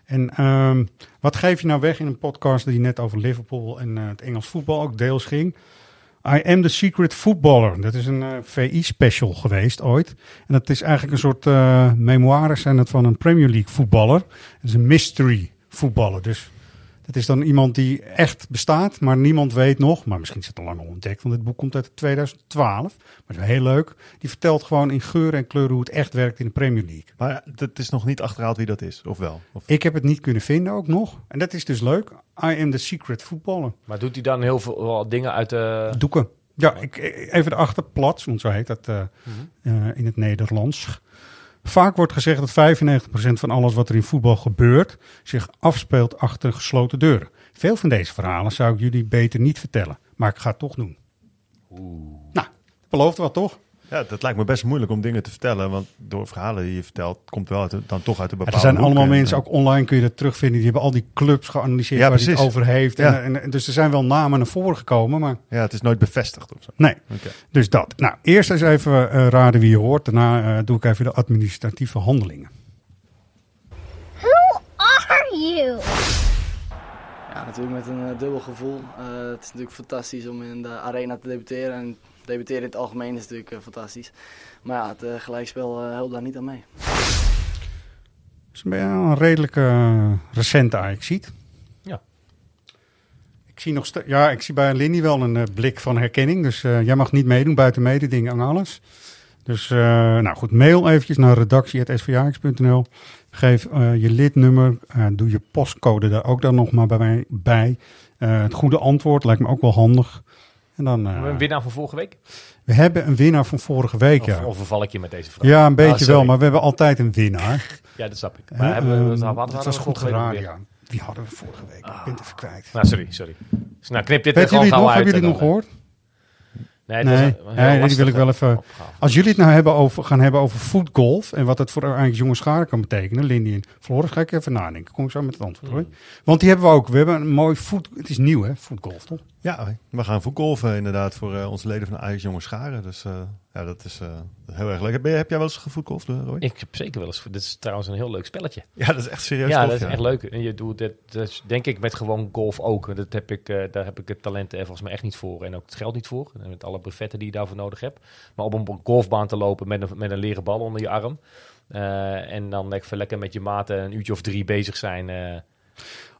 En ehm, wat geef je nou weg in een podcast die net over Liverpool en eh, het Engels voetbal ook deels ging? I am the secret footballer. Dat is een eh, VI-special geweest ooit. En dat is eigenlijk een soort eh memoires zijn het van een Premier League voetballer. Het is een mystery voetballer. Dus dat is dan iemand die echt bestaat, maar niemand weet nog. Maar misschien is het al lang ontdekt, want dit boek komt uit 2012. Maar het is wel heel leuk. Die vertelt gewoon in geur en kleur hoe het echt werkt in de Premier League. Maar het is nog niet achterhaald wie dat is, of wel? Of... Ik heb het niet kunnen vinden ook nog. En dat is dus leuk. I am the secret footballer. Maar doet hij dan heel veel wel dingen uit de... Doeken. Ja, ik, even de achterplats, want zo heet dat eh, Mhm. eh, in het Nederlands. Vaak wordt gezegd dat 95% van alles wat er in voetbal gebeurt zich afspeelt achter gesloten deuren. Veel van deze verhalen zou ik jullie beter niet vertellen, maar ik ga het toch doen. Nou, belooft wat toch? Ja, dat lijkt me best moeilijk om dingen te vertellen, want door verhalen die je vertelt, komt wel uit, de- dan toch uit een Ja, bepaalde er zijn hoek allemaal en, mensen, eh, ook online kun je dat terugvinden. Die hebben al die clubs geanalyseerd Ja, waar hij het precies. over heeft. Ja. En, en, dus er zijn wel namen naar voren gekomen, maar... Ja, het is nooit bevestigd of zo. Nee, dus dat. Nou, eerst eens even eh, raden wie je hoort. Daarna eh, doe ik even de administratieve handelingen. Who are you? Ja, natuurlijk met een dubbel gevoel. Eh, het is natuurlijk fantastisch om in de arena te debuteren. En debuteren in het algemeen is natuurlijk eh, fantastisch. Maar ja, het eh, gelijkspel eh, helpt daar niet aan mee. Ben je een redelijk eh, recente Ajax-ziet. Ja. Ik zie, nog ste- ja, ik zie bij Lindy wel een blik van herkenning. Dus eh, jij mag niet meedoen buiten mededingen en alles. Dus eh, nou goed, mail eventjes naar redactie.svajax.nl. Geef je lidnummer. eh, doe je postcode daar ook dan nog maar bij mij bij. Eh, het goede antwoord lijkt me ook wel handig. En dan, eh, een winnaar van vorige week? we hebben een winnaar van vorige week, Of, ja. of verval ik je met deze vraag? Ja, een beetje Ah, sorry. wel, maar we hebben altijd een winnaar. Ja, dat snap ik. Maar hebben we, ehm, we dat was goed ja. Wie hadden we vorige week? Ik ben het even kwijt. Nou, sorry, sorry. Dus nou, knip dit er gewoon jullie nog? uit. Hebben jullie het nog dan, gehoord? Nee, Nee, die wil ik wel even. opgave. Als jullie het nou hebben over, gaan hebben over voetgolf en wat het voor eigenlijk jonge scharen kan betekenen, Lindy en Floris, ga ik even nadenken. Kom ik zo met het antwoord hoor. Hmm. Want die hebben we ook. We hebben een mooi voet. Het is nieuw hè, voetgolf toch? Ja, we gaan voetgolven inderdaad voor eh, onze leden van de Ajax Jonge Scharen. Dus eh, ja, dat is eh, heel erg leuk. Ben je- heb jij wel eens gevoetgolfd, Roy? Ik heb zeker wel eens. Dit is trouwens een heel leuk spelletje. Ja, dat is echt serieus Ja, tof, dat is echt leuk. En je doet dat, dat is denk ik met gewoon golf ook. Dat heb ik, eh, daar heb ik het talent er volgens mij echt niet voor. En ook het geld niet voor. En met alle brevetten die je daarvoor nodig hebt. Maar op een golfbaan te lopen met een, met een leren bal onder je arm. eh, en dan even lekker met je maten een uurtje of drie bezig zijn. eh,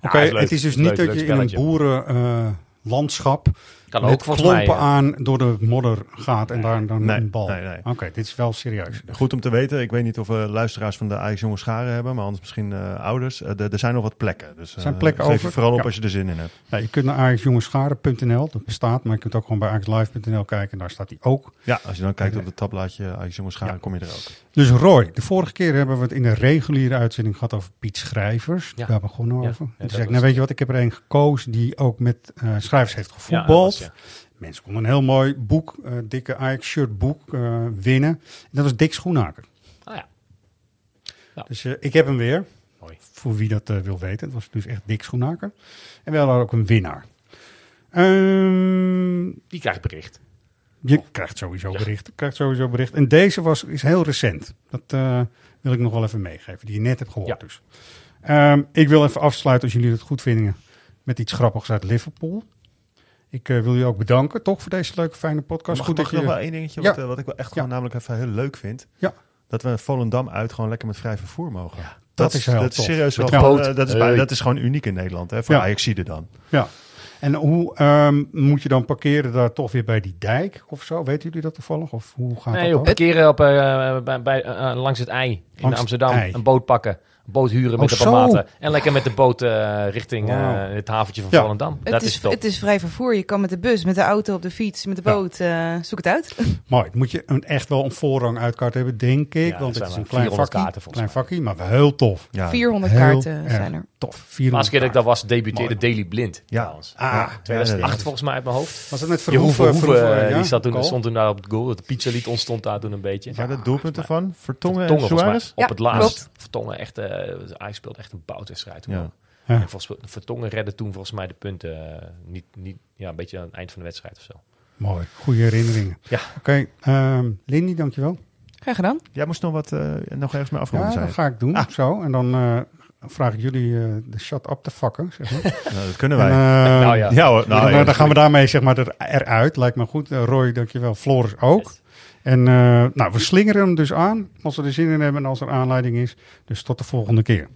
Oké, het is dus leuk, niet dat leuk je in een boerenlandschap Kan met ook, volgens klompen mij. aan door de modder gaat en daar dan Nee, een bal. nee, nee. Oké, dit is wel serieus. Goed om te weten. Ik weet niet of we luisteraars van de Ajax Jonge Scharen hebben, maar anders misschien eh, ouders. Eh, er- er zijn nog wat plekken. Dus Er zijn eh, plekken geef over. je vooral op Ja. als je er zin in hebt. Ja, je kunt naar ajaxjongenscharen.nl, dat bestaat, maar je kunt ook gewoon bij ajaxlive.nl kijken en daar staat hij ook. Ja, als je dan kijkt op het tabblaadje Ajax Jonge Scharen, Ja. kom je er ook. Dus Roy, de vorige keer hebben we het in de reguliere uitzending gehad over Piet Schrijvers. Ja. Daar begonnen we Ja. over. Ja, En dat toen zei ik, nou weet je wat, ik heb er een gekozen die ook met eh, schrijvers heeft Ja, gevoetbald. Ja. Mensen konden een heel mooi boek, eh, dikke Ajax-shirt boek eh, winnen. En dat was Dick Schoenaker. Ah ja. Ja. Dus eh, ik heb hem weer. Mooi. Voor wie dat wil weten. Het was dus echt Dick Schoenaker. En we hadden ook een winnaar. Ehm, Die krijgt bericht. je krijgt sowieso bericht. Krijgt sowieso bericht. En deze was, is heel recent. Dat wil ik nog wel even meegeven. Die je net hebt gehoord Ja. dus. Ehm, ik wil even afsluiten, als jullie het goed vinden, met iets grappigs uit Liverpool. Ik eh, wil jullie ook bedanken, toch, voor deze leuke, fijne podcast. Mag, goed mag dat ik nog je... wel één dingetje, Ja. wat, eh, wat ik wel echt gewoon Ja. namelijk even heel leuk vind? Ja. Dat we Volendam uit gewoon lekker met vrij vervoer mogen. dat is heel dat tof. serieus wel eh, dat, is, Hey. dat is gewoon uniek in Nederland, hè, voor Ja. Ajaxide dan. Ja. En hoe ehm, moet je dan parkeren daar toch weer bij die dijk of zo? Weten jullie dat toevallig? Of hoe gaat Nee, dat joh, parkeren op, bij, bij, langs het ei in Langs Amsterdam. ei. Een boot pakken. Boot huren met Oh, de maten. En lekker met de boot eh, richting eh, het haventje van Ja. Volendam. Het dat is, is top. het is vrij vervoer. Je kan met de bus, met de auto, op de fiets, met de Ja. boot. eh, zoek het uit. Mooi. Moet je een, echt wel een voorrang uitkaart hebben, denk ik. Ja, want het is zijn een klein 400 vakkie. kaarten klein vakkie, maar wel heel tof. Ja. 400 Heel kaarten zijn er. Tof. De 400 laatste keer dat ik dat was, debuteerde Mooi. Daily Blind. Ja. trouwens. Ah, Ja, 2008 inderdaad. volgens mij uit mijn hoofd. Was het met Jeroen Verhoeven? Ja? die zat toen, stond toen daar op het goal. Het pizzalied ontstond daar toen een beetje. Ja, de doelpunten van Vertongen en? Op Ja, het laatst. Vertongen echt, eh hij speelde echt een boutwedstrijd toen. Ja. En volgens, Vertongen redde toen volgens mij de punten eh, niet, niet, ja, een beetje aan het eind van de wedstrijd of zo. Mooi. Goede herinneringen. Ja. Oké. ehm Lindy, dankjewel. Graag gedaan. Jij moest nog wat eh, nog ergens mee afronden Ja, zijn. dat ga ik doen. Zo. En dan eh, vraag ik jullie eh, de shut up te vakken, zeg maar. Nou, dat kunnen En, wij. Nou ja. Ja hoor. Nou, dan, ja, dan gaan we daarmee zeg maar er, eruit. Lijkt me goed. Roy, dankjewel. Floris ook. En eh, nou, we slingeren hem dus aan als we er zin in hebben en als er aanleiding is. Dus tot de volgende keer.